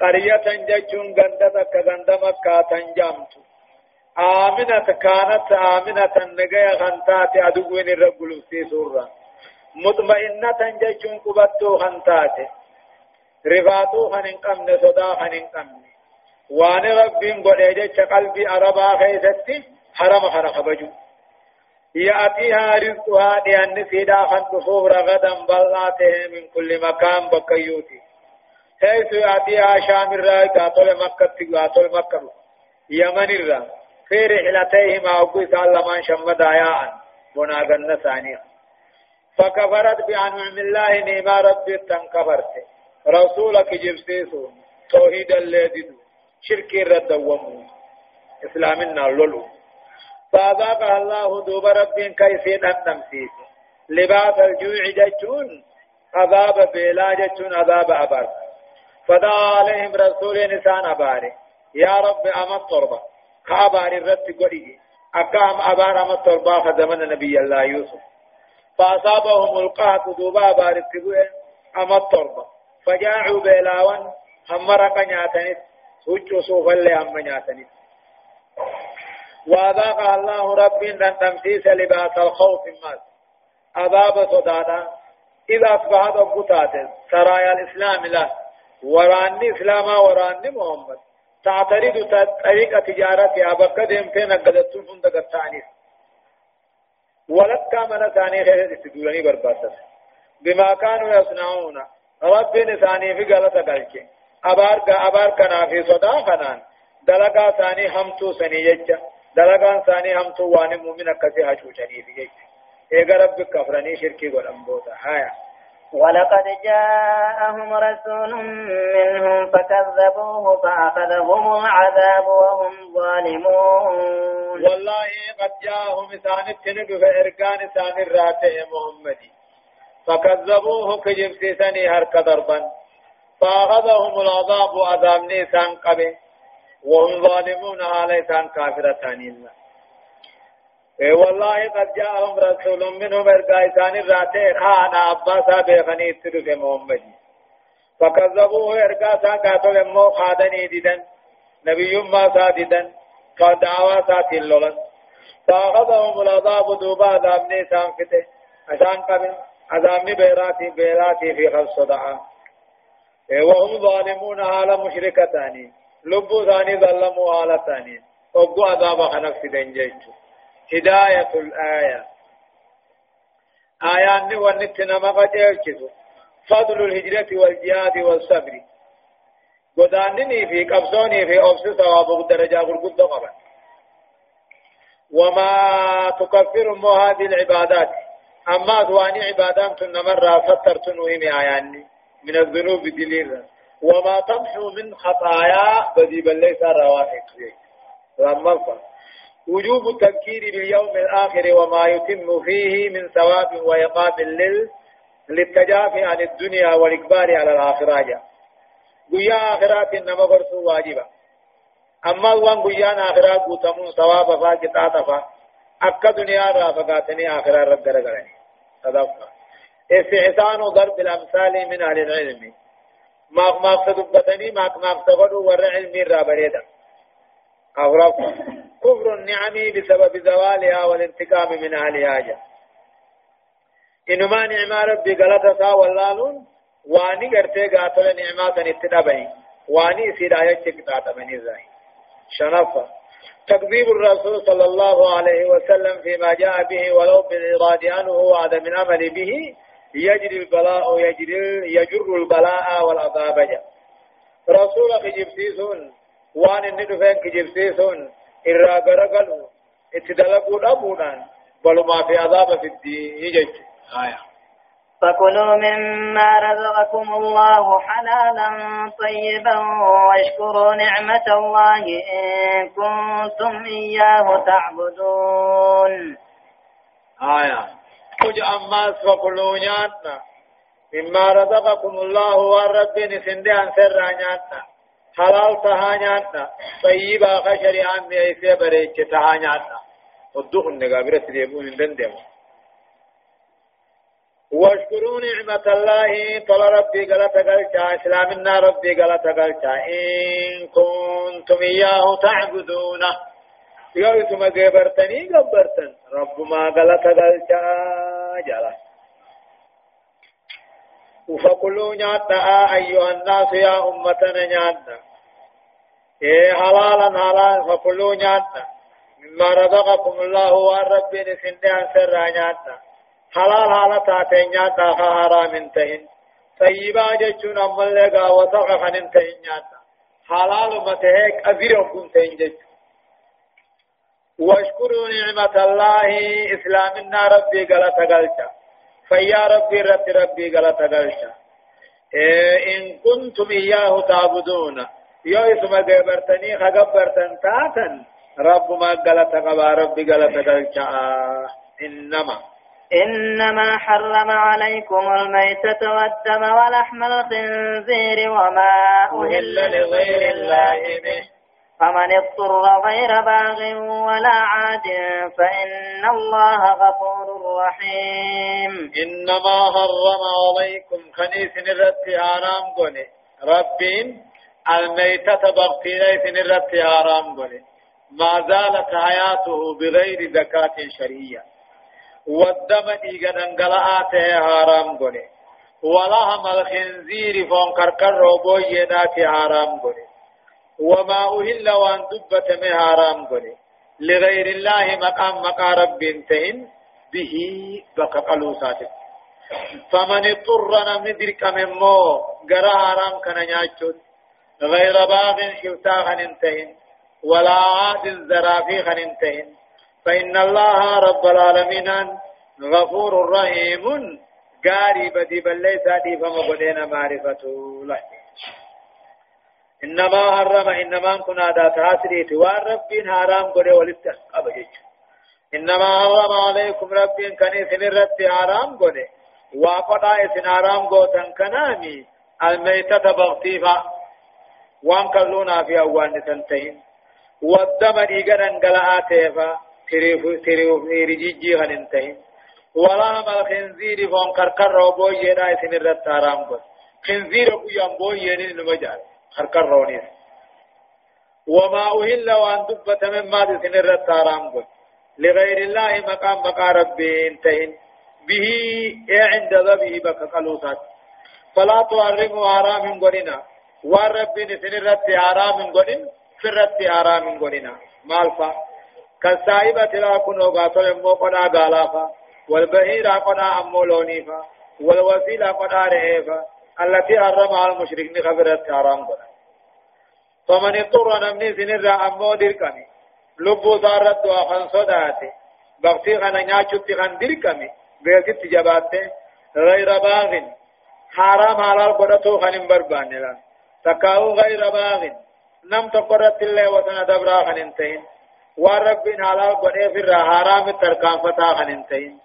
قرية جچون غندة كغند مكة تنجامت آمنة كانت آمنة نجايا غنتات أدوين الرجل في سورة مطمئنة جچون قبتو غنتات رفاتو خنين قمن صدا خنين قمن وان ربين قد قلبي عربا خيستي حرم حرق بجو يأتيها رزقها لأن سيدا خنطفوف رغدا بلاته من كل مكان بكيوتي. حيث يأتيها شام الرأي قاتل مكة قاتل مكة يمن الرأي في رحلتيهما أقوي سالمان شمد آياء مناغن ثانية فكفرت بأنعم الله نيما ربي تنكفرت. رسولك جبسيسو. توحيد الذي شرك الرد ومو إسلامنا لولو. فأذاقها الله دوب رب كيفين التمسيس لباس الجوع جتون عذاب بلا جتون عذاب أبر فدعا عليهم رسول نسان أباري. يا رب أما الطربة كأباري الرد قريه أكام أبار أما الطربة خزمن نبي الله يوسف. فأصابهم القهط دوبا التقوين أما الطربة فجاعوا بلاوان هم رقا نياتنس سوچو سوفا اللي هم نياتنس وذاق الله رب لن تمسيس لباس الخوف مات عذاب صدادا. إذا أصبحت أبقتات سرايا الإسلام له وراني إسلاما وراني محمد. تعترض طريق تجارتها بكد يمكن قدتون فندق التعنيف ولك من ثاني خير استدولني برباسس بما كانوا يصنعون. رب ثاني في غلطة قلك أبار أبار كنا في صدا كنان دلقا ثاني همتو سني يجا دلقا ثاني همتو وان مؤمن كسي هشو شريف يجا إيغا رب كفرني شركي قلن بوتا هايا ولقد جاءهم رسول منهم فكذبوه فأخذهم العذاب وهم ظالمون. والله قد جاءهم ثاني التنب فإركان ثاني الراتع محمدي فكذبوه كجبسيسني هرك ضربا. فأخذهم العذاب عذاب نيسان قبه وهم ظالمون على سان كافرة الله إيه والله قد جاءهم رسول منهم ارقاء ثاني راتي خان عباسا بيغني اتدف محمد فكذبوه ارقاء ثان قاتل امو خادني ديدن. نبي ما ساددن فدعوا ساتي اللولن فأخذهم العذاب دوبا عذاب نيسان فته. عشان قبل عذاب بيراتي بيراتي في خلص دعا. وهم ظالمون على مشركتاني لبو ثاني ظلموا على ثاني وقوا عذاب خنف دنجيتو. هداية الآية. آيان ونتنا مقاتل فضل الهجرة والجهاد والصبر. قدانني في قبصوني في أبس ثواب درجة قد قبل وما تكفر هذه العبادات. أما ثواني عبادات نمر فترتن وهم آياني من الذنوب دليل. وما تمحو من خطايا بدي بل ليس روائق لما وجوب التذكير باليوم الآخر وما يتم فيه من ثواب وعقاب لل للتجافي عن الدنيا والإقبال على الآخرة. قيا آخرات إنما برسو واجبا أما وان قيا آخرات قتمون ثواب فا كتاتا فا أكا دنيا رافقاتني آخرة رد رقلني صدقا استحسان ضرب الأمثال من أهل العلم. ما ما قصدبتني ما ما قصدوا ور علمي رابريدا أغرب كفر النعم بسبب زوالها والانتقام من أهلها جاء إنما نعمة ربي غلطة واللالون واني قرتي قاتل نعمات اتدابني واني سيداية كتاتبني زاي شنفة تكذيب الرسول صلى الله عليه وسلم فيما جاء به ولو بالإراد عنه وعدم العمل به يجري البلاء يجري يجر البلاء والعذاب. جاء رسولك جبتيسون وان inni dhufeen kijibsiisuun irraa garagalu itti dalaguu dhabuudhaan balumaa fi azaaba fiddii jechu فكلوا مما رزقكم الله حلالا طيبا واشكروا نعمة الله إن كنتم إياه تعبدون. آية. كج أماس فكلوا نياتنا مما رزقكم الله والرب نسند عن سر نياتنا حلال تها نياتنا طيبا خشري عن ميسي بريك تها نياتنا ودوخ النقابرة تديبون من دندم واشكروا نعمة الله. طل ربي قلت قلتا إسلامنا ربي قلت قلتا إن كنتم إياه تعبدونه. يوتما قبرتني قبرتن رب ما قلت قلتا جلس فكلوا نياتا أيها الناس يا أمتنا نياتا. إيه حلالا حلالا فكلوا نياتا. مما رزقكم الله والرب نسند عن سر نياتا. حلال حالة نياتا حرام تهن طيبا جتشون أما لغا وطغ خن تهن نياتا. حلال متهيك أذير كن تهن جتشون واشكروا نعمة الله. إسلامنا ربي قلت قلتا فيا ربي ربي ربي قال تقلشا إيه إن كنتم إياه تعبدون. يو اسم قبرتني خقبرتن تاتا. رب ما قال تقبا ربي قال تقلشا إنما. إنما حرم عليكم الميتة والدم ولحم الخنزير وما أهل لغير الله به. فمن اضطر غير باغ ولا عاد فإن الله غفور رحيم. إنما حرم عليكم خنيس نرد آرام قولي. ربين الميتة بغتين سنرت حرام قولي. ما زالت حياته بغير زكاة شرعية. والدم إيقا انقلعاته حرام قولي. ولهم الخنزير فون كركر روبوي ناتي حرام قولي. وما أهل وأن دبت من حرام لغير الله مقام مقام رب انتهن به بك قلوسات فمن اضطر نمدرك من مو قرى حرام كان نياچوت غير باغ شفتا خننتهن ولا عاد الزرافي خننتهن فإن الله رب العالمين غفور رحيم. ليس دي فما بدينا معرفته له إنما حرم إنما كنا دا تاسريت والرب حرام قد ولتقب إنما حرم عليكم رب كان سنرت حرام قد وقضاء سن حرام قد كنامي. الميتة بغتيفا وان كلونا في أوان تنتهين والدم ديغا انقلعا تيفا تريف رجيجي غننتهين ولام الخنزير فون كركر وبوي يدا سن الرت حرام قد خنزير بيان بوي ينين نمجال كركر رونيس وما أهل وان دبت من ما سن الرت حرام قد لغير الله مقام مقام ربي انتهين به عند ذبه بك قلوسات فلا تحرموا حرام قدنا والرب نسن الرت حرام قدن في الرت حرام قدنا مالفا كالسائبة لا كنو قاتل مو قدا غالافا والبهيرة قدا أمو لونيفا والوسيلة قدا رهيفا التي حرمها المشركين خبرت حرام قدنا فمن اضطر نمني سنر أمو دركني لبو دارت وخن صداتي بغتي خنا نياچوت خن دركمي بيتي جباته غير باغ حرام حلال قدتو خن بربان لا تكاو غير باغ نم تقرت الله وسنا دبرا خن انتين حلال قده في حرام تركان فتا خن انتين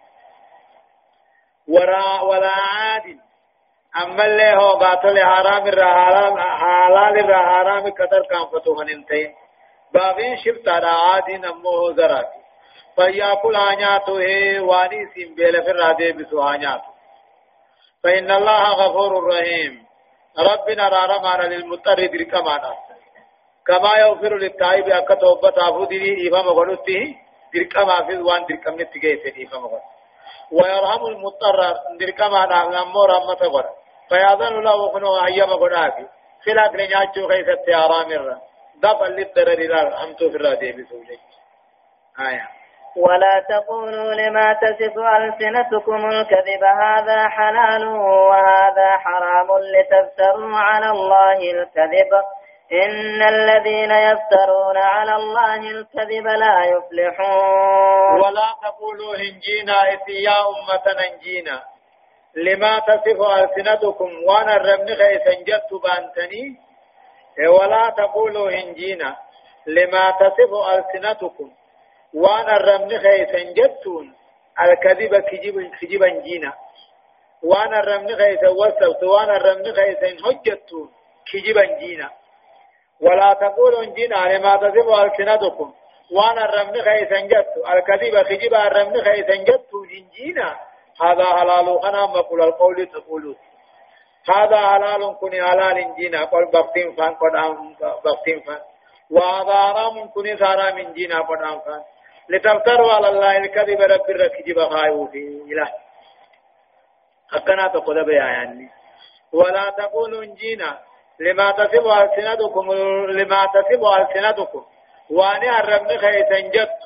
ولا عاد اما اللي هو قاتل حرام الرحلال حلال الرحرام قدر كان فتو خن انتين باغين شفت على عاد نمو زراتي فيأكل آنياته واني سنبيل في الرادي بسو آنياته فإن الله غفور رحيم۔ ربنا رارمانا للمضطر دركمانا كما يغفر للتائب أكا توبة عبودي إفهم غلطه۔ دركما في وان دركم نتجيسن إفهم غلط ويرحم المضطر دركمانا نمو رحمة غلط فيأذن له خنو أيام غلطه في الأكل نياتشو خيثة آرام الرحم دفع للضرر لا أمتو في الرادي بسوجي آية. ولا تقولوا لما تصف ألسنتكم الكذب هذا حلال وهذا حرام لتفتروا على الله الكذب. إن الذين يفترون على الله الكذب لا يفلحون. ولا تقولوا هنجينا يا أمة ننجينا لما تصف ألسنتكم وأنا الرمن خيسا جدت بأنتني؟ ولا تقولوا هنجينا. لما تصف ألسنتكم وأنا الرمن خيسا جتون الكذب كجب كجبا جينا وأنا الرمن خيسا وصفت وأنا الرمن خيسا حجتون كجبا جينا ولا تقولوا جينا لما تصف ألسنتكم. وأنا الرمن خيسا جت الكذب كجبا الرمن خيسا جتون جينا هذا حلال خنا مقول القول تقولون هذا حلال كن حلال جينا قل بقتين فان قد بقتين فان. وهذا حرام كن حرام جينا قد فان. لتفتروا على الله الكذب رب الركجب خايو في إله. أكنا تقول بياني. ولا تقولوا جينا لما تصف ألسنتكم لما تصف ألسنتكم. وأنا الرمن خيسا جت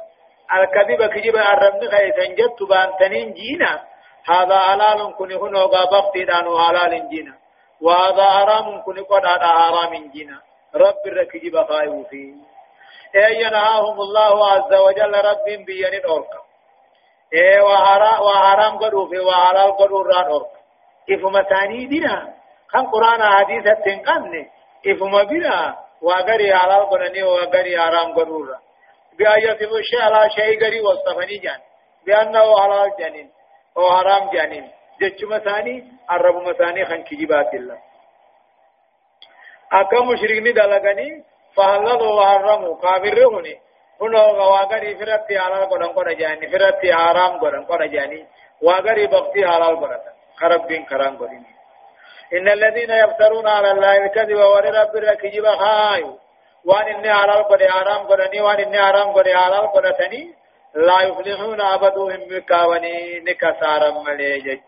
الكذب كجب الرمن خيسا جت بانتنين جينا. هذا حلال كن هنا بقتي دانو حلال جينا. وهذا حرام كن قد هذا حرام جينا. رب الركجب خايو فيه اي ينهاهم الله عز وجل رب بيان أورك. اي وحرام قدو في وحلال قدو ران أورك. افما ثاني دينا. كان قرآن حديث تنقن افما بنا وغري حلال قدني وغري قدو ران بآية الشيء على شيء غري وصفني جان بأنه حلال جانين أو حرام جانين جچ مسانی الرب مسانی خن کجبات الله اکا مشرکنی دلگنی فهللوا وحرموا كافرهني هنا واغري فرتي على قدن قد جاني فرتي حرام قدن قد جاني واغري بختي على قدن خرب بين كرام قدن إن الذين يفترون على الله الكذب ولرب الكذب خايو وأن إني على القرى حرام قرني وأن إني حرام قرى على القرى ثني لا يفلحون أبدهم بكاوني نكسارا مليجج.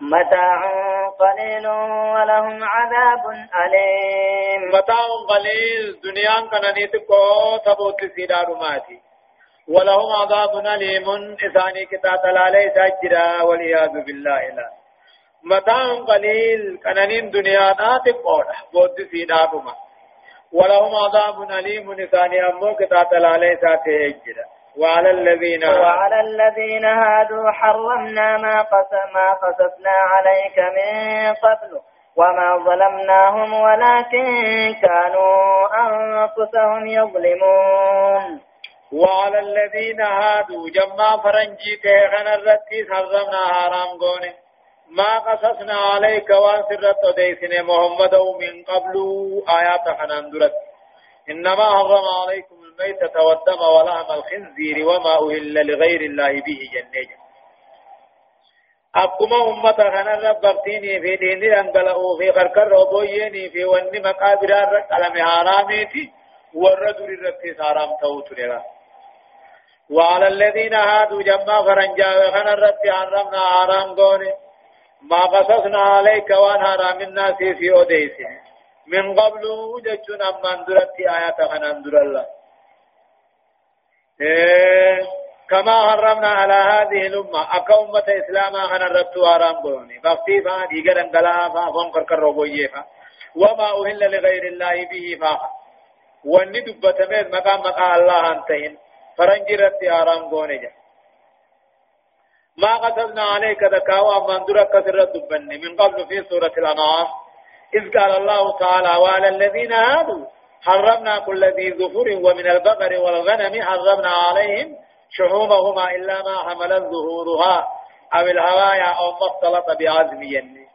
متاع قليل ولهم عذاب أليم. متاع قليل دنيا كان نيتكو تبوت سيدار ماتي. ولهم عذاب أليم إثاني كتاب لالي سجرا والعياذ بالله لا متاع قليل كان دنيا ناتكو بود سيدار ماتي ولهم عذاب أليم إثاني أمو كتاب لالي سجرا وعلى الذين وعلى الذين هادوا حرمنا ما قسم ما قصصنا عليك من قبل وما ظلمناهم ولكن كانوا أنفسهم يظلمون. وعلى الذين هادوا جمع فرنجي تيغن الرتي حرمنا حرام قوني. ما قصصنا عليك وانسرت ديسن محمد من قبل آيات حنان إنما حرم عليكم الميتة والدم ولحم الخنزير وما أهل لغير الله به جنة. أقوم أمة خنا ربطيني في دين أنقلقوا في خركر ربويني في ون مقابر الرقلم حراميتي والرجل الرقص حرام توت لها وعلى الذين هادوا جمع فرنجا خنا الرقص حرمنا حرام قوني. ما قصصنا عليك وان حرام الناس في أوديسي من قبل جتنا من درت آيات خنا در الله. إيه كما حرمنا على هذه الأمة. أكا أمة إسلاما أنا ربت وأرام بوني. بفتيفا ديگر انقلا فا فنقر كروبوية فا. وما أهل لغير الله به فا. واني دبتميز مقام مقام الله انتهن فرنجي ربت آرام بوني جا. ما قصدنا عليك ذكاوا من درك كثر دبني من قبل في سورة الأنعام إذ قال الله تعالى وعلى الذين هادوا حرمنا كل ذي ظفر ومن البقر والغنم حرمنا عليهم شحومهما إلا ما حملت ظهورها أو الهوايا أو ما اختلط بعزم يني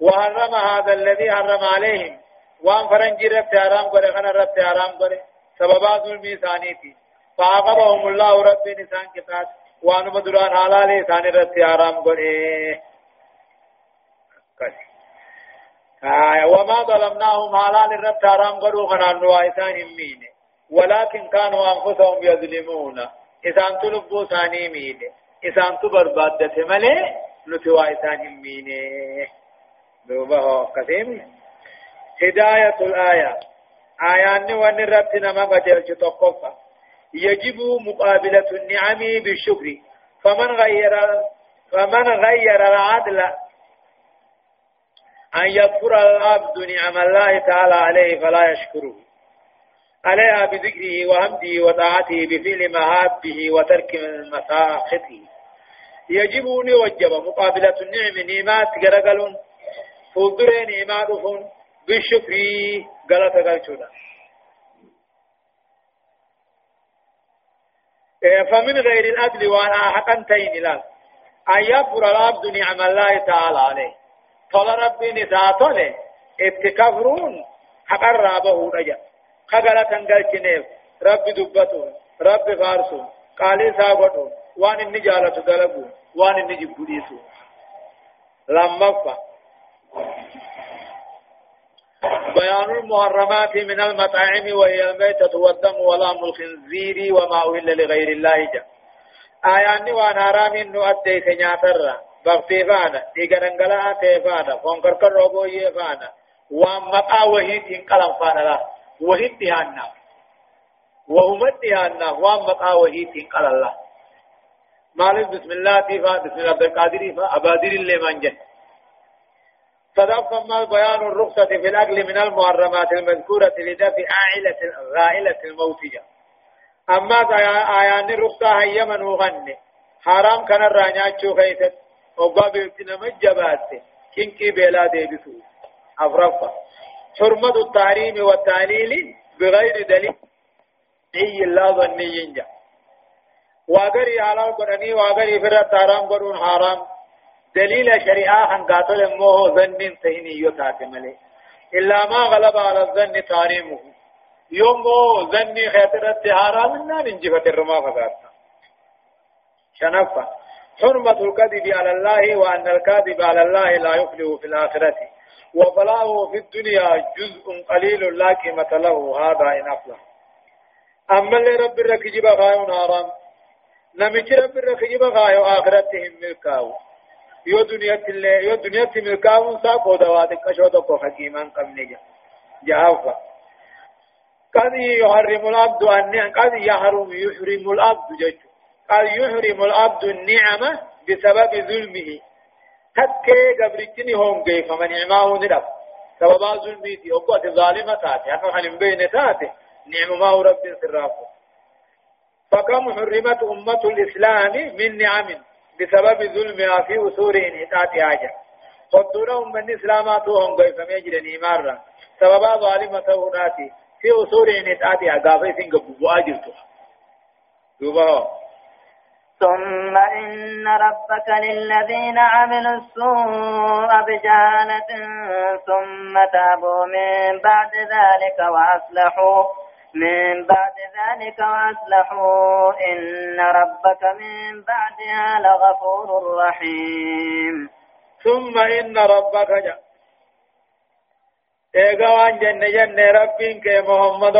وحرم هذا الذي حرم عليهم. وان فرنجي ربت حرام قري خنا ربت حرام قري سببات الميسانيتي فعاقبهم الله رب نسان كتاب. وان مدران حلال ثاني ربت حرام قري آه وما ظلمناهم حلال الرب حرام قروا خنا نوائسان مين ولكن كانوا أنفسهم يظلمون إسان تلبو ثاني مين إسان تبربادة ملي نتوائسان مين دوبه قسم هداية الآية آيان الرب نما قدر تقفى يجب مقابلة النعم بالشكر. فمن غير فمن غير العدل أن يكفر العبد نعم الله تعالى عليه فلا يشكره. عليها بذكره وحمده وطاعته بفعل مهابه وترك مساخطه. يجب أن يوجب مقابلة النعم نعمات غرقل فوضر نعمات بالشكر غلط غلطنا فمن غير الأدل وأنا حقا تين لا أن يكفر العبد نعم الله تعالى عليه طول ربي نساتله اتكفرون حقر رابه رجا خغلا تنگل چنيف رب دبتو رب فارسو قالي ساغتو وان اني جالت دلبو وان اني جبوديسو لما فا بيان المحرمات من المطاعم وهي الميتة والدم ولام الخنزير وما أهل لغير الله جا آيان وأنا رامين نؤدي سنياتر. بغتي فانا ديغرنغلا تيفانا فونكر كروبو يفانا ومقا وهيد انقلم فانا لا. وهيد ديانا وهم ديانا ومقا وهيد انقل الله مالك بسم الله تيفا بسم الله عبد القادر فا أبادر اللي منجن صدق ما بيان الرخصة في الأكل من المحرمات المذكورة لدفع عائلة غائلة الموتية. أما آيان الرخصة هي من غني حرام كان الرانيات شو خيست وقا بيتنا مجبات كنكي بلا ديبسو أفرفا. حرمة التحريم والتعليل بغير دليل. أي الله ظني ينجا. واغري على القرآن واغري فرد حرام قرون حرام. دليل شريعة أن قاتل موه ظن سهني يتات ملي. إلا ما غلب على الظن تحريمه يوم ظن خيطرت حرام النار انجفت الرما فذاتنا شنفة. حرمة الكذب على الله وأن الكاذب على الله لا يفلح في الآخرة. وبلاغه في الدنيا جزء قليل لا قيمة له. هذا إن أفلح. أما اللي رب الركجب غايو نارا نمج رب الركجب غايو آخرتهم ملكاو. يو دنيا تلي يو دنيا تملكاو ساقو دواتك أشوتكو حكيما قبنجا جهافا قد يحرم العبد أن قد يحرم يحرم العبد جج قد يحرم العبد النعمة بسبب ظلمه. تكي قبرتني هم كيف من نعماه ندف سبب ظلمتي أبوة ظالمة تاتي أنه حن بين تاتي نعم ما رب سرافه. فكم حرمت أمة الإسلام من نعم؟ بسبب ظلمها في أسور إنحطاط حاجة. قدرهم من إسلاماتهم كيف ميجر نيمارا سبب ظالمة هناتي في أسور إنحطاط حاجة. سنقبوا أجرتها دوبها ثم إن ربك للذين عملوا السوء بجهالة ثم تابوا من بعد ذلك وأصلحوا. من بعد ذلك وأصلحوا إن ربك من بعدها لغفور رحيم. ثم إن ربك جاء. إيقوان جن جن ربك محمد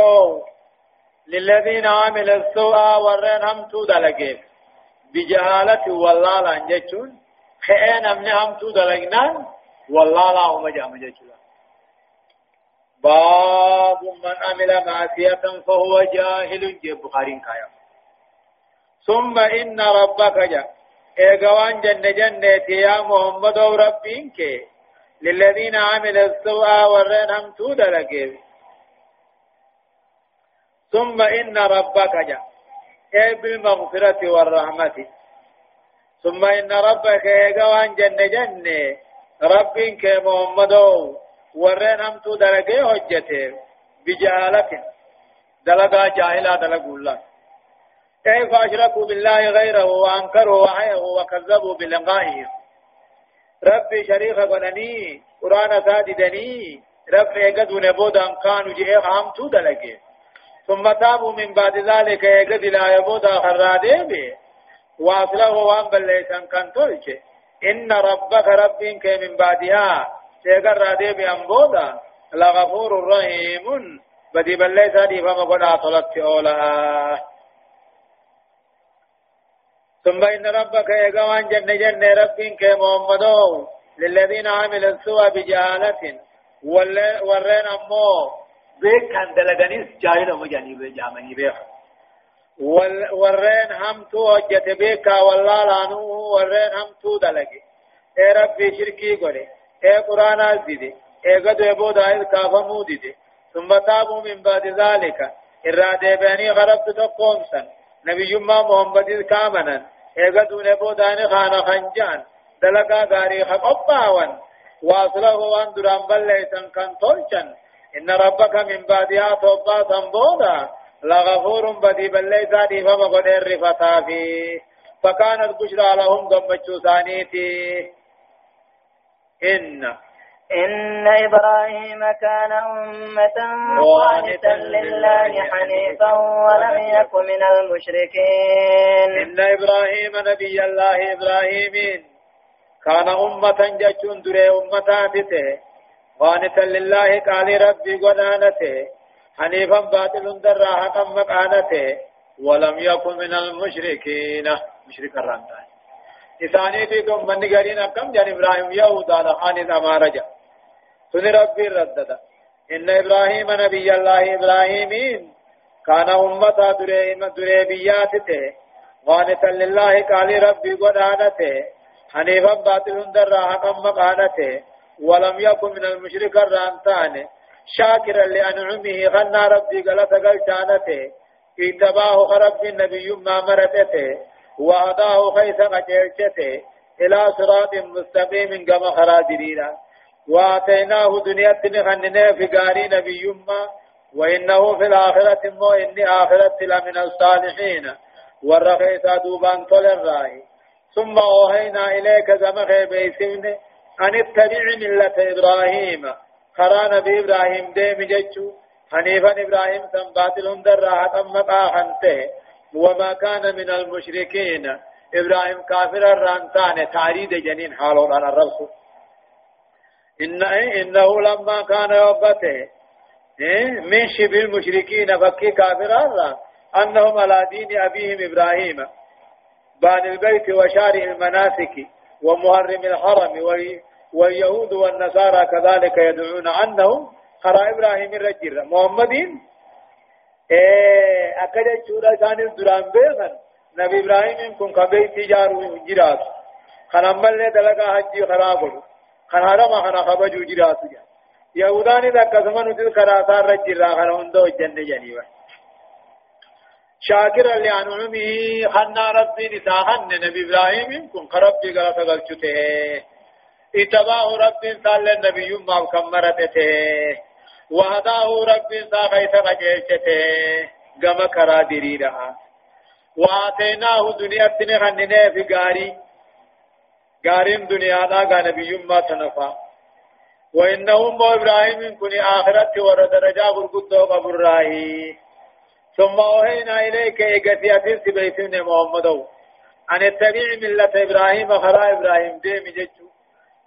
للذين عملوا السوء ورين هم تودلقين. بجهالة والله لأن جتون خيان امن هم تو دلقنان والله لا هم جام جتون باب من عمل معصية فهو جاهل. جب بخارين كايا. ثم إن ربك جاء إيقوان جن جنة يا محمد ربك للذين عمل السوء ورين هم تو دلقين ثم إن ربك جاء أي بالمغفرة والرحمة. ثم إن ربك يقوان جن جن ربك محمد هم تو درجة حجته بجهالة دلقا جاهلا دلقوا الله كيف أشركوا بالله غيره وأنكروا وحيه وكذبوا بلقائه ربي شريك قنني قرآن ساددني ربي قد نبودا كانوا جئ خامتو دلقه ثم تابوا من بعد ذلك يقد لا يبود خراده به واصله وان بليسان كان تلك إن ربك ربك من بعدها سيقر راده بأنبودا لغفور رحيم بدي بليسا دي فما قد أطلت أولها ثم إن ربك يقوان جن جن ربك محمد للذين عملوا السوء بجهالة ورين أمو بيك كان دلغنيس جاهل مجاني بجامني بيخ ورين هم تو وجت بيكا والله لانو ورين هم تو دلغي اے ربي شركي قولي اے قرآن ازدي اے قد يبود آئذ كافمو دي ثم تابوا من بعد ذلك إرادة باني غربت تقومسا نبي يما محمد كامنا اے قد يبود آئذ خانا خنجان دلقا غاري خقباوان واصله وان دران بليسا كان تولشا إن ربك من بعدها توبا تنبودا لغفور بدي بلي ذاتي فما قد الرفتا فيه فكانت بشرى لهم قمتشو ثانيتي إن. إن إبراهيم كان أمة قانتا لله حنيفا ولم يك من المشركين. إن إبراهيم نبي الله إبراهيم كان أمة جتون دري أمتاتته قانتا لله قال ربي قدانته حنيفا باطل درا حقا مقانته ولم يكن من المشركين. مشرك الرمضان. إثاني في ثم من قرين كم جان إبراهيم يهودا لخان أمارجا سن ربي ردد إن إبراهيم نبي الله إبراهيم كان أمة دريم دريبياته قانتا لله قال ربي قدانته. حنيفا باطل درا حقا مقانته ولم يكن من المشرك الرانتان. شاكرا لأنعمه غنى ربي قلت قلتانته اتباه رب النبي ما مرتته. وهداه خيث قجلته إلى صراط مستقيم كما خرادرينا وآتيناه دنيا تنخننا في قاري نبي ما وإنه في الآخرة مو إني آخرة لمن الصالحين. والرخيص دوبان طول الرأي. ثم أوهينا إليك زمخي بيسمني أن اتبع ملة إبراهيم. خرا نبي إبراهيم ديم جتشو حنيفا إبراهيم سنباتل در راحة مقاحنته وما كان من المشركين. إبراهيم كافر الرانتان تعريد جنين حالون على الرسول إن إنه لما كان يوبته من شبه المشركين فكي كافر أنهم على دين أبيهم إبراهيم. بان البيت وشارع المناسك ومهرم الحرم واليهود والنصارى كذلك يدعون عنهم خرا إبراهيم الرجل محمدين أكد شورا كان الدران بيغن نبي إبراهيم كن كبيت جارو جرات خنمال نے دلگا حجی خراب ہو خن حرم خن خبجو جرات جا يهودان إذا كزمن دل كراسار رجل را خن هندو جنة جنيبا شاكرا لأنعمه خنا ربي نساهن نبي إبراهيم كن خربي غلط غلطته اتباه ربي صلى النبي ما كمرته وهداه ربي ساقيت قجيشته قم كرا دريرها وآتيناه دنيا تنخننه في غاري. غارين دنيا دا نبي ما تنفا وإنهم إبراهيم كن آخرت ورد درجة غرقدو قبر راهي ثم أوهينا إليك إيقاتي أتلت بيتين محمد. أن اتبع ملة إبراهيم خرا إبراهيم ديم ججو.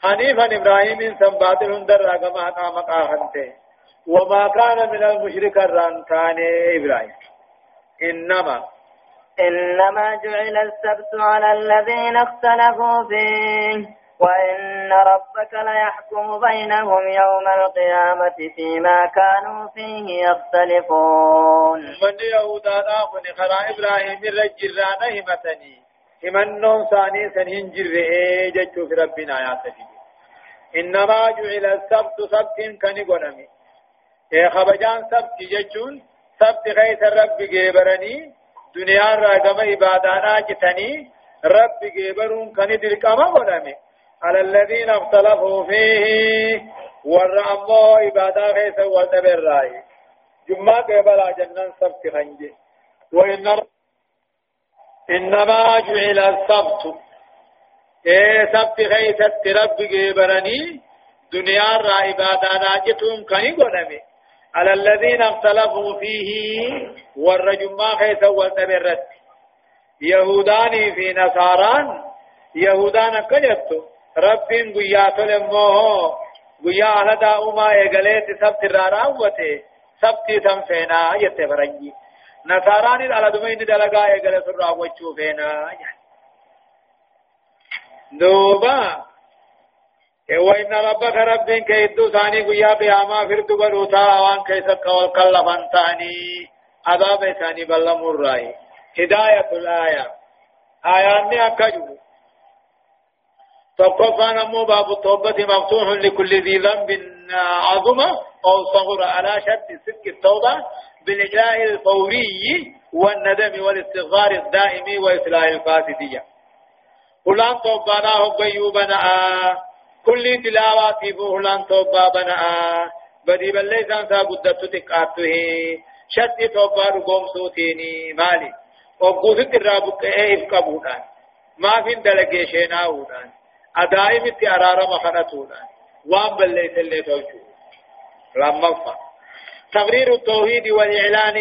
حنيفا إبراهيم سنبات هندر رقم حقامك آخنته وما كان من المشرك الرانتان إبراهيم. إنما إنما جعل السبت على الذين اختلفوا فيه وإن ربك ليحكم بينهم يوم القيامة فيما كانوا فيه يختلفون. من يهودا ناخن خرا إبراهيم الرجل همتني. همنون ثاني سنهن جرئي جتشو في ربنا يا إنما جعل السبت سبت كني خبجان سبت جتشون سبت غيث الرب جيبرني دنيا راقم عبادانا جتني رب جيبرون كني درقما قنمي على الذين اختلفوا فيه والرعمو عبادا غيث والنبي الرأي جمعة قبل جنة سبت خنجي وإن إنما جعل السبت إيه سبت غيث الترب جيبرني دنيا را عبادانا جتهم كني قنمي على الذين اختلفوا فيه والرجماء خيث والنبي الرد يهوداني في نصاران يهودان كجبتو ربين گویا تلمو گویا هدا أوما اگلیت سبت را راوته سبتی تم فینا یت فرنگی نصارانی على دمین دلگا اگلیت را وچو فینا دوبا. وإن ربك رب كيدو ثاني قيا قياما فرد بلوتا وان كيس قول كلفان ثاني عذاب ثاني بل مراي هداية الآية آيات أكجو فقفان أمو باب التوبة مفتوح لكل ذي ذنب عظمة أو صغر على شرط صدق التوبة بالإجلاء الفوري والندم والاستغفار الدائم وإصلاح الفاسدية فلان توبانا بيوبنا كل تلاواتي فلان توبا بنا. بدي بلي سانسا قدت تقاته شرط توبا رقوم سوتيني. مالي. وقوثت الرابق إيه افقبودان ما في دلقي شيناودان أدائم ارارم خنتونا وان بليت اللي توجو. لما تقرير التوحيد والإعلان.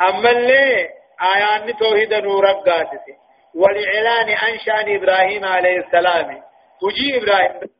أما اللي آيان توحيد نور قاتسي والإعلان عن شأن إبراهيم عليه السلام. تجي إبراهيم.